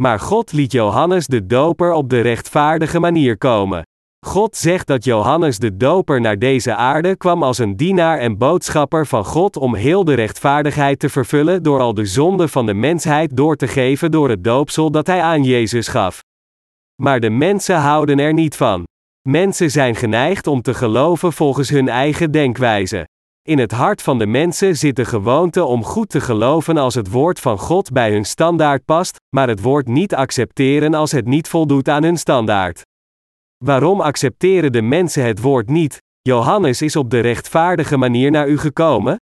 Maar God liet Johannes de Doper op de rechtvaardige manier komen. God zegt dat Johannes de Doper naar deze aarde kwam als een dienaar en boodschapper van God om heel de rechtvaardigheid te vervullen door al de zonden van de mensheid door te geven door het doopsel dat hij aan Jezus gaf. Maar de mensen houden er niet van. Mensen zijn geneigd om te geloven volgens hun eigen denkwijze. In het hart van de mensen zit de gewoonte om goed te geloven als het woord van God bij hun standaard past, maar het woord niet accepteren als het niet voldoet aan hun standaard. Waarom accepteren de mensen het woord niet? Johannes is op de rechtvaardige manier naar u gekomen.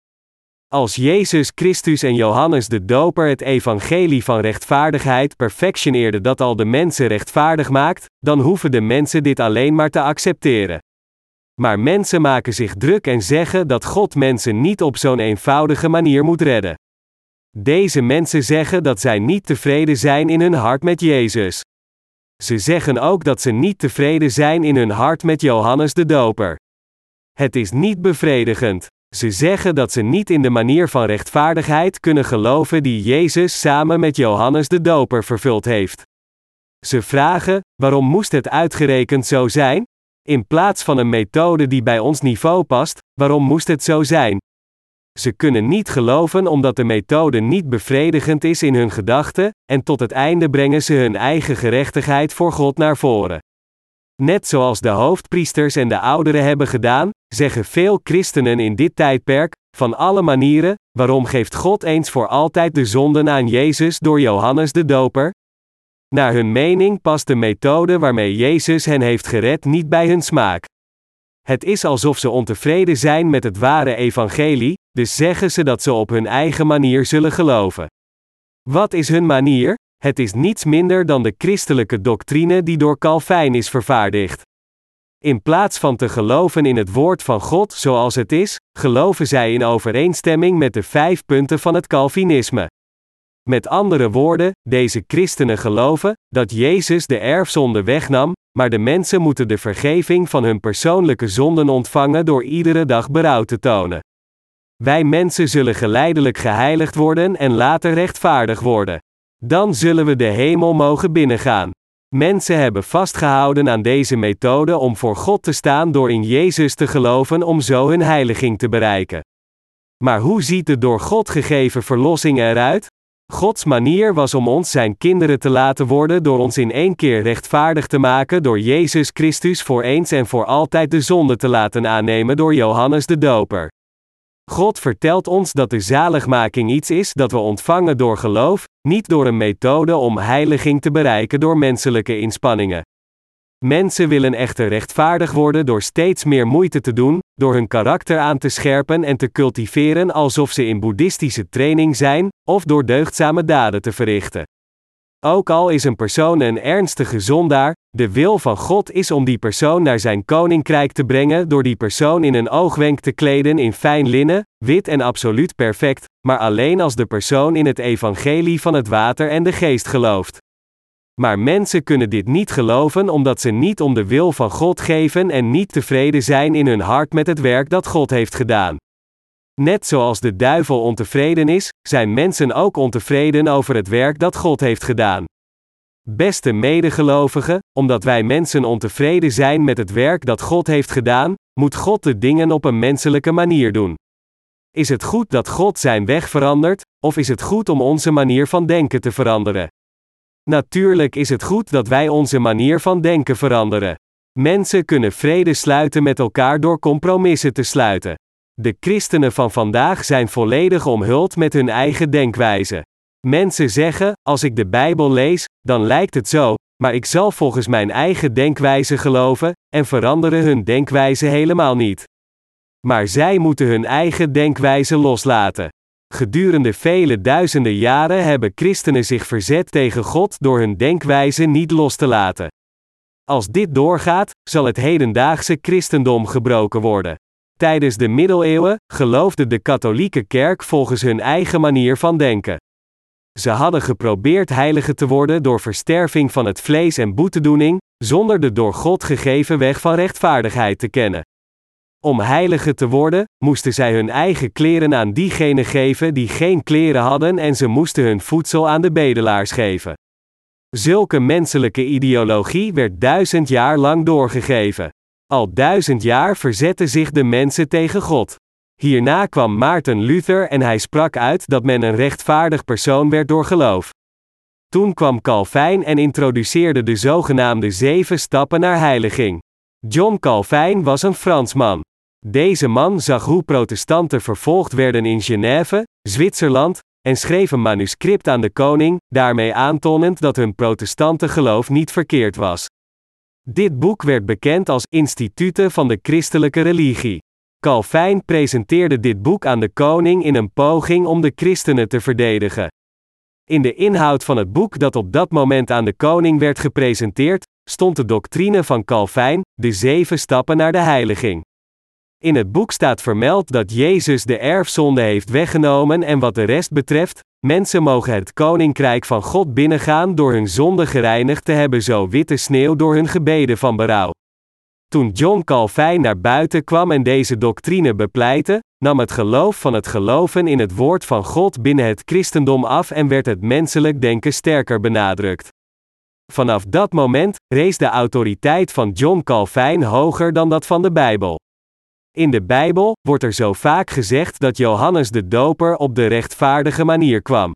Als Jezus Christus en Johannes de Doper het evangelie van rechtvaardigheid perfectioneerden dat al de mensen rechtvaardig maakt, dan hoeven de mensen dit alleen maar te accepteren. Maar mensen maken zich druk en zeggen dat God mensen niet op zo'n eenvoudige manier moet redden. Deze mensen zeggen dat zij niet tevreden zijn in hun hart met Jezus. Ze zeggen ook dat ze niet tevreden zijn in hun hart met Johannes de Doper. Het is niet bevredigend. Ze zeggen dat ze niet in de manier van rechtvaardigheid kunnen geloven die Jezus samen met Johannes de Doper vervuld heeft. Ze vragen: waarom moest het uitgerekend zo zijn? In plaats van een methode die bij ons niveau past, waarom moest het zo zijn? Ze kunnen niet geloven omdat de methode niet bevredigend is in hun gedachten, en tot het einde brengen ze hun eigen gerechtigheid voor God naar voren. Net zoals de hoofdpriesters en de ouderen hebben gedaan, zeggen veel christenen in dit tijdperk, van alle manieren, waarom geeft God eens voor altijd de zonden aan Jezus door Johannes de Doper? Naar hun mening past de methode waarmee Jezus hen heeft gered niet bij hun smaak. Het is alsof ze ontevreden zijn met het ware evangelie, dus zeggen ze dat ze op hun eigen manier zullen geloven. Wat is hun manier? Het is niets minder dan de christelijke doctrine die door Calvijn is vervaardigd. In plaats van te geloven in het woord van God zoals het is, geloven zij in overeenstemming met de vijf punten van het Calvinisme. Met andere woorden, deze christenen geloven dat Jezus de erfzonde wegnam, maar de mensen moeten de vergeving van hun persoonlijke zonden ontvangen door iedere dag berouw te tonen. Wij mensen zullen geleidelijk geheiligd worden en later rechtvaardig worden. Dan zullen we de hemel mogen binnengaan. Mensen hebben vastgehouden aan deze methode om voor God te staan door in Jezus te geloven om zo hun heiliging te bereiken. Maar hoe ziet de door God gegeven verlossing eruit? Gods manier was om ons zijn kinderen te laten worden door ons in één keer rechtvaardig te maken door Jezus Christus voor eens en voor altijd de zonde te laten aannemen door Johannes de Doper. God vertelt ons dat de zaligmaking iets is dat we ontvangen door geloof, niet door een methode om heiliging te bereiken door menselijke inspanningen. Mensen willen echter rechtvaardig worden door steeds meer moeite te doen, door hun karakter aan te scherpen en te cultiveren alsof ze in boeddhistische training zijn, of door deugdzame daden te verrichten. Ook al is een persoon een ernstige zondaar, de wil van God is om die persoon naar zijn koninkrijk te brengen door die persoon in een oogwenk te kleden in fijn linnen, wit en absoluut perfect, maar alleen als de persoon in het evangelie van het water en de geest gelooft. Maar mensen kunnen dit niet geloven omdat ze niet om de wil van God geven en niet tevreden zijn in hun hart met het werk dat God heeft gedaan. Net zoals de duivel ontevreden is, zijn mensen ook ontevreden over het werk dat God heeft gedaan. Beste medegelovigen, omdat wij mensen ontevreden zijn met het werk dat God heeft gedaan, moet God de dingen op een menselijke manier doen. Is het goed dat God zijn weg verandert, of is het goed om onze manier van denken te veranderen? Natuurlijk is het goed dat wij onze manier van denken veranderen. Mensen kunnen vrede sluiten met elkaar door compromissen te sluiten. De christenen van vandaag zijn volledig omhuld met hun eigen denkwijze. Mensen zeggen: Als ik de Bijbel lees, dan lijkt het zo, maar ik zal volgens mijn eigen denkwijze geloven, en veranderen hun denkwijze helemaal niet. Maar zij moeten hun eigen denkwijze loslaten. Gedurende vele duizenden jaren hebben christenen zich verzet tegen God door hun denkwijze niet los te laten. Als dit doorgaat, zal het hedendaagse christendom gebroken worden. Tijdens de middeleeuwen geloofde de katholieke kerk volgens hun eigen manier van denken. Ze hadden geprobeerd heilige te worden door versterving van het vlees en boetedoening, zonder de door God gegeven weg van rechtvaardigheid te kennen. Om heilige te worden, moesten zij hun eigen kleren aan diegenen geven die geen kleren hadden en ze moesten hun voedsel aan de bedelaars geven. Zulke menselijke ideologie werd duizend jaar lang doorgegeven. Al duizend jaar verzetten zich de mensen tegen God. Hierna kwam Maarten Luther en hij sprak uit dat men een rechtvaardig persoon werd door geloof. Toen kwam Calvijn en introduceerde de zogenaamde zeven stappen naar heiliging. John Calvijn was een Fransman. Deze man zag hoe protestanten vervolgd werden in Genève, Zwitserland, en schreef een manuscript aan de koning, daarmee aantonnend dat hun protestante geloof niet verkeerd was. Dit boek werd bekend als Instituten van de Christelijke Religie. Calvijn presenteerde dit boek aan de koning in een poging om de christenen te verdedigen. In de inhoud van het boek dat op dat moment aan de koning werd gepresenteerd, stond de doctrine van Calvijn, de zeven stappen naar de heiliging. In het boek staat vermeld dat Jezus de erfzonde heeft weggenomen en wat de rest betreft, mensen mogen het koninkrijk van God binnengaan door hun zonde gereinigd te hebben zo witte sneeuw door hun gebeden van berouw. Toen John Calvijn naar buiten kwam en deze doctrine bepleitte, nam het geloof van het geloven in het woord van God binnen het christendom af en werd het menselijk denken sterker benadrukt. Vanaf dat moment rees de autoriteit van John Calvijn hoger dan dat van de Bijbel. In de Bijbel wordt er zo vaak gezegd dat Johannes de Doper op de rechtvaardige manier kwam.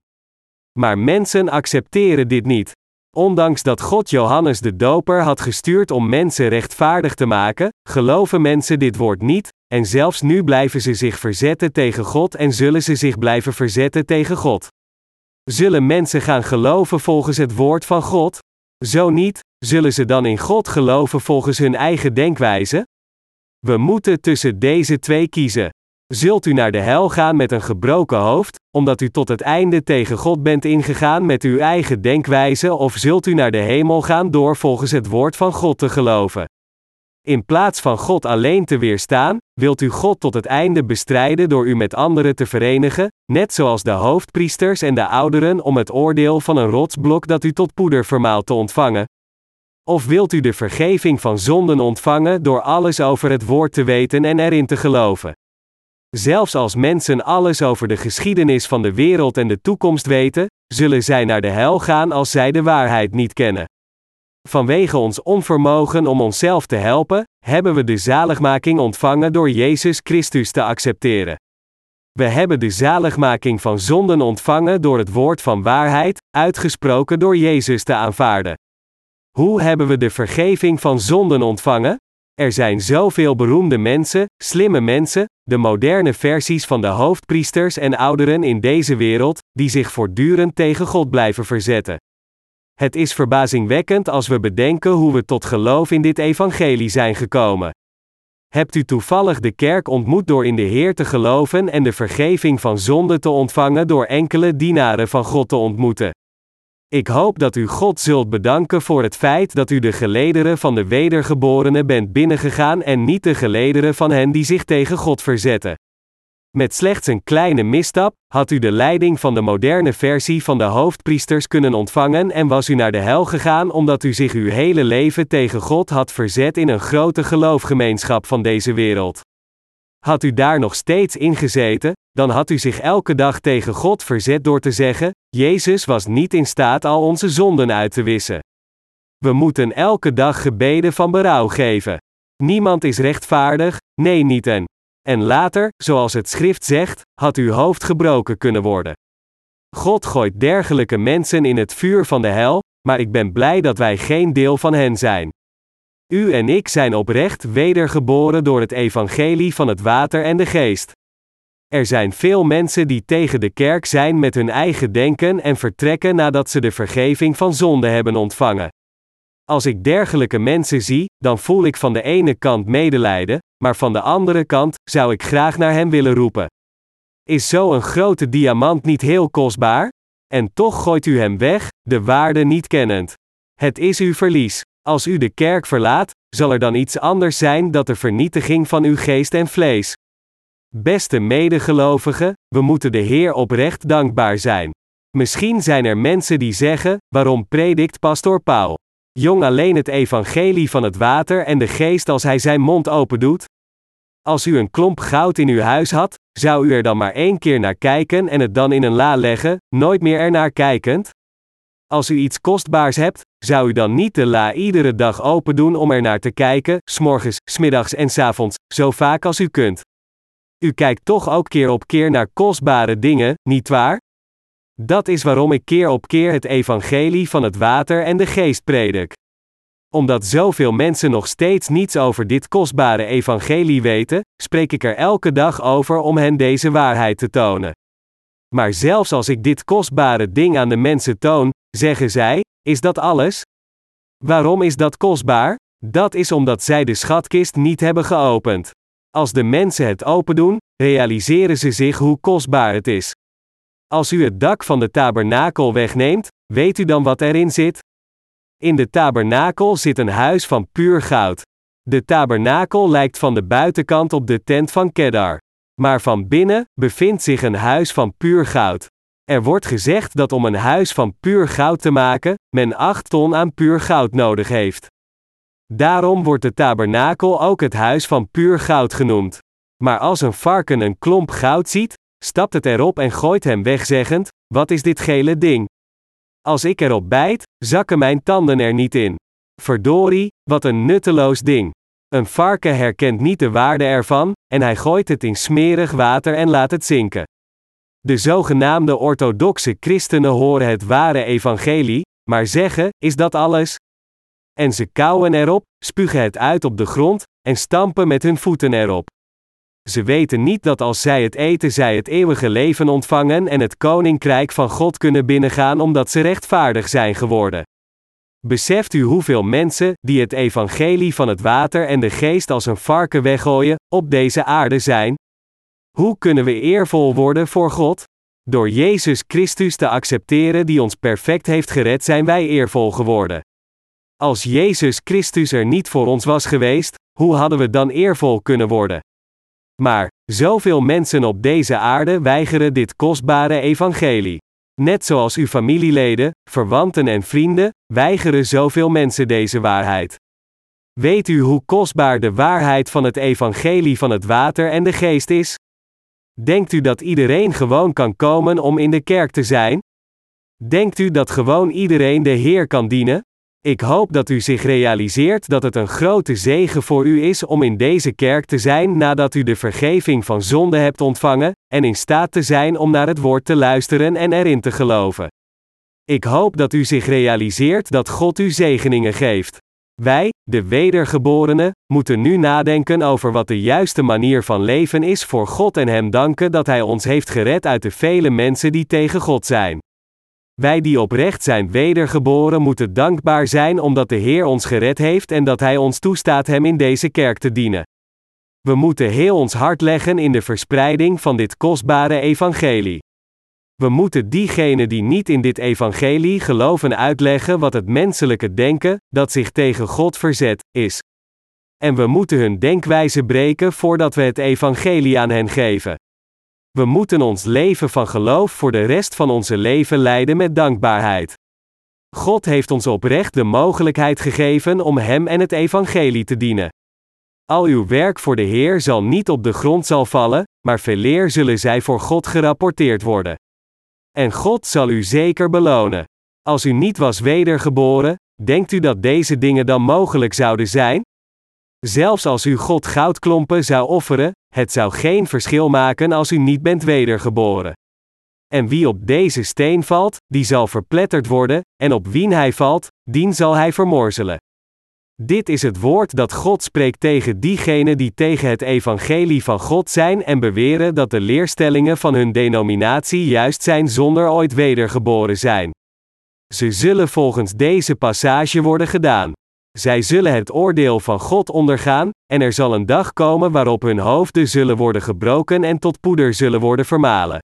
Maar mensen accepteren dit niet. Ondanks dat God Johannes de Doper had gestuurd om mensen rechtvaardig te maken, geloven mensen dit woord niet, en zelfs nu blijven ze zich verzetten tegen God en zullen ze zich blijven verzetten tegen God. Zullen mensen gaan geloven volgens het woord van God? Zo niet, zullen ze dan in God geloven volgens hun eigen denkwijze? We moeten tussen deze twee kiezen. Zult u naar de hel gaan met een gebroken hoofd, omdat u tot het einde tegen God bent ingegaan met uw eigen denkwijze, of zult u naar de hemel gaan door volgens het woord van God te geloven? In plaats van God alleen te weerstaan, wilt u God tot het einde bestrijden door u met anderen te verenigen, net zoals de hoofdpriesters en de ouderen om het oordeel van een rotsblok dat u tot poeder vermaalt te ontvangen? Of wilt u de vergeving van zonden ontvangen door alles over het woord te weten en erin te geloven? Zelfs als mensen alles over de geschiedenis van de wereld en de toekomst weten, zullen zij naar de hel gaan als zij de waarheid niet kennen. Vanwege ons onvermogen om onszelf te helpen, hebben we de zaligmaking ontvangen door Jezus Christus te accepteren. We hebben de zaligmaking van zonden ontvangen door het woord van waarheid, uitgesproken door Jezus te aanvaarden. Hoe hebben we de vergeving van zonden ontvangen? Er zijn zoveel beroemde mensen, slimme mensen, de moderne versies van de hoofdpriesters en ouderen in deze wereld, die zich voortdurend tegen God blijven verzetten. Het is verbazingwekkend als we bedenken hoe we tot geloof in dit evangelie zijn gekomen. Hebt u toevallig de kerk ontmoet door in de Heer te geloven en de vergeving van zonde te ontvangen door enkele dienaren van God te ontmoeten? Ik hoop dat u God zult bedanken voor het feit dat u de gelederen van de wedergeborenen bent binnengegaan en niet de gelederen van hen die zich tegen God verzetten. Met slechts een kleine misstap had u de leiding van de moderne versie van de hoofdpriesters kunnen ontvangen en was u naar de hel gegaan omdat u zich uw hele leven tegen God had verzet in een grote geloofgemeenschap van deze wereld. Had u daar nog steeds in gezeten, dan had u zich elke dag tegen God verzet door te zeggen: Jezus was niet in staat al onze zonden uit te wissen. We moeten elke dag gebeden van berouw geven. Niemand is rechtvaardig, nee niet en. En later, zoals het schrift zegt, had uw hoofd gebroken kunnen worden. God gooit dergelijke mensen in het vuur van de hel, maar ik ben blij dat wij geen deel van hen zijn. U en ik zijn oprecht wedergeboren door het evangelie van het water en de geest. Er zijn veel mensen die tegen de kerk zijn met hun eigen denken en vertrekken nadat ze de vergeving van zonde hebben ontvangen. Als ik dergelijke mensen zie, dan voel ik van de ene kant medelijden, maar van de andere kant zou ik graag naar hem willen roepen. Is zo een grote diamant niet heel kostbaar? En toch gooit u hem weg, de waarde niet kennend. Het is uw verlies. Als u de kerk verlaat, zal er dan iets anders zijn dan de vernietiging van uw geest en vlees. Beste medegelovigen, we moeten de Heer oprecht dankbaar zijn. Misschien zijn er mensen die zeggen: waarom predikt pastoor Paul? Jong alleen het evangelie van het water en de geest als hij zijn mond open doet? Als u een klomp goud in uw huis had, zou u er dan maar één keer naar kijken en het dan in een la leggen, nooit meer ernaar kijkend? Als u iets kostbaars hebt, zou u dan niet de la iedere dag open doen om er naar te kijken, s'morgens, smiddags en avonds, zo vaak als u kunt? U kijkt toch ook keer op keer naar kostbare dingen, nietwaar? Dat is waarom ik keer op keer het evangelie van het water en de geest predik. Omdat zoveel mensen nog steeds niets over dit kostbare evangelie weten, spreek ik er elke dag over om hen deze waarheid te tonen. Maar zelfs als ik dit kostbare ding aan de mensen toon, zeggen zij: Is dat alles? Waarom is dat kostbaar? Dat is omdat zij de schatkist niet hebben geopend. Als de mensen het open doen, realiseren ze zich hoe kostbaar het is. Als u het dak van de tabernakel wegneemt, weet u dan wat erin zit? In de tabernakel zit een huis van puur goud. De tabernakel lijkt van de buitenkant op de tent van Kedar. Maar van binnen bevindt zich een huis van puur goud. Er wordt gezegd dat om een huis van puur goud te maken, men 8 ton aan puur goud nodig heeft. Daarom wordt de tabernakel ook het huis van puur goud genoemd. Maar als een varken een klomp goud ziet, stapt het erop en gooit hem weg, zeggend: Wat is dit gele ding? Als ik erop bijt, zakken mijn tanden er niet in. Verdorie, wat een nutteloos ding. Een varken herkent niet de waarde ervan, en hij gooit het in smerig water en laat het zinken. De zogenaamde orthodoxe christenen horen het ware evangelie, maar zeggen: Is dat alles? En ze kauwen erop, spugen het uit op de grond, en stampen met hun voeten erop. Ze weten niet dat als zij het eten, zij het eeuwige leven ontvangen en het koninkrijk van God kunnen binnengaan omdat ze rechtvaardig zijn geworden. Beseft u hoeveel mensen, die het evangelie van het water en de geest als een varken weggooien, op deze aarde zijn? Hoe kunnen we eervol worden voor God? Door Jezus Christus te accepteren die ons perfect heeft gered, zijn wij eervol geworden. Als Jezus Christus er niet voor ons was geweest, hoe hadden we dan eervol kunnen worden? Maar, zoveel mensen op deze aarde weigeren dit kostbare evangelie. Net zoals uw familieleden, verwanten en vrienden, weigeren zoveel mensen deze waarheid. Weet u hoe kostbaar de waarheid van het evangelie van het water en de geest is? Denkt u dat iedereen gewoon kan komen om in de kerk te zijn? Denkt u dat gewoon iedereen de Heer kan dienen? Ik hoop dat u zich realiseert dat het een grote zegen voor u is om in deze kerk te zijn nadat u de vergeving van zonde hebt ontvangen, en in staat te zijn om naar het woord te luisteren en erin te geloven. Ik hoop dat u zich realiseert dat God u zegeningen geeft. Wij, de wedergeborenen, moeten nu nadenken over wat de juiste manier van leven is voor God en Hem danken dat Hij ons heeft gered uit de vele mensen die tegen God zijn. Wij die oprecht zijn wedergeboren moeten dankbaar zijn omdat de Heer ons gered heeft en dat Hij ons toestaat Hem in deze kerk te dienen. We moeten heel ons hart leggen in de verspreiding van dit kostbare evangelie. We moeten diegenen die niet in dit evangelie geloven uitleggen wat het menselijke denken, dat zich tegen God verzet, is. En we moeten hun denkwijze breken voordat we het evangelie aan hen geven. We moeten ons leven van geloof voor de rest van onze leven leiden met dankbaarheid. God heeft ons oprecht de mogelijkheid gegeven om Hem en het Evangelie te dienen. Al uw werk voor de Heer zal niet op de grond zal vallen, maar veeleer zullen zij voor God gerapporteerd worden. En God zal u zeker belonen. Als u niet was wedergeboren, denkt u dat deze dingen dan mogelijk zouden zijn? Zelfs als u God goudklompen zou offeren, het zou geen verschil maken als u niet bent wedergeboren. En wie op deze steen valt, die zal verpletterd worden, en op wien hij valt, dien zal hij vermorzelen. Dit is het woord dat God spreekt tegen diegenen die tegen het evangelie van God zijn en beweren dat de leerstellingen van hun denominatie juist zijn zonder ooit wedergeboren zijn. Ze zullen volgens deze passage worden gedaan. Zij zullen het oordeel van God ondergaan, en er zal een dag komen waarop hun hoofden zullen worden gebroken en tot poeder zullen worden vermalen.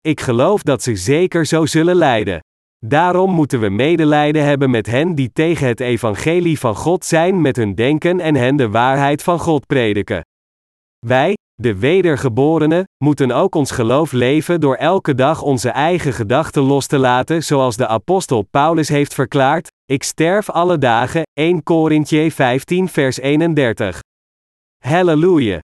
Ik geloof dat ze zeker zo zullen lijden. Daarom moeten we medelijden hebben met hen die tegen het evangelie van God zijn met hun denken en hen de waarheid van God prediken. Wij, de wedergeborenen, moeten ook ons geloof leven door elke dag onze eigen gedachten los te laten, zoals de apostel Paulus heeft verklaard: Ik sterf alle dagen, 1 Korintje 15 vers 31. Halleluja!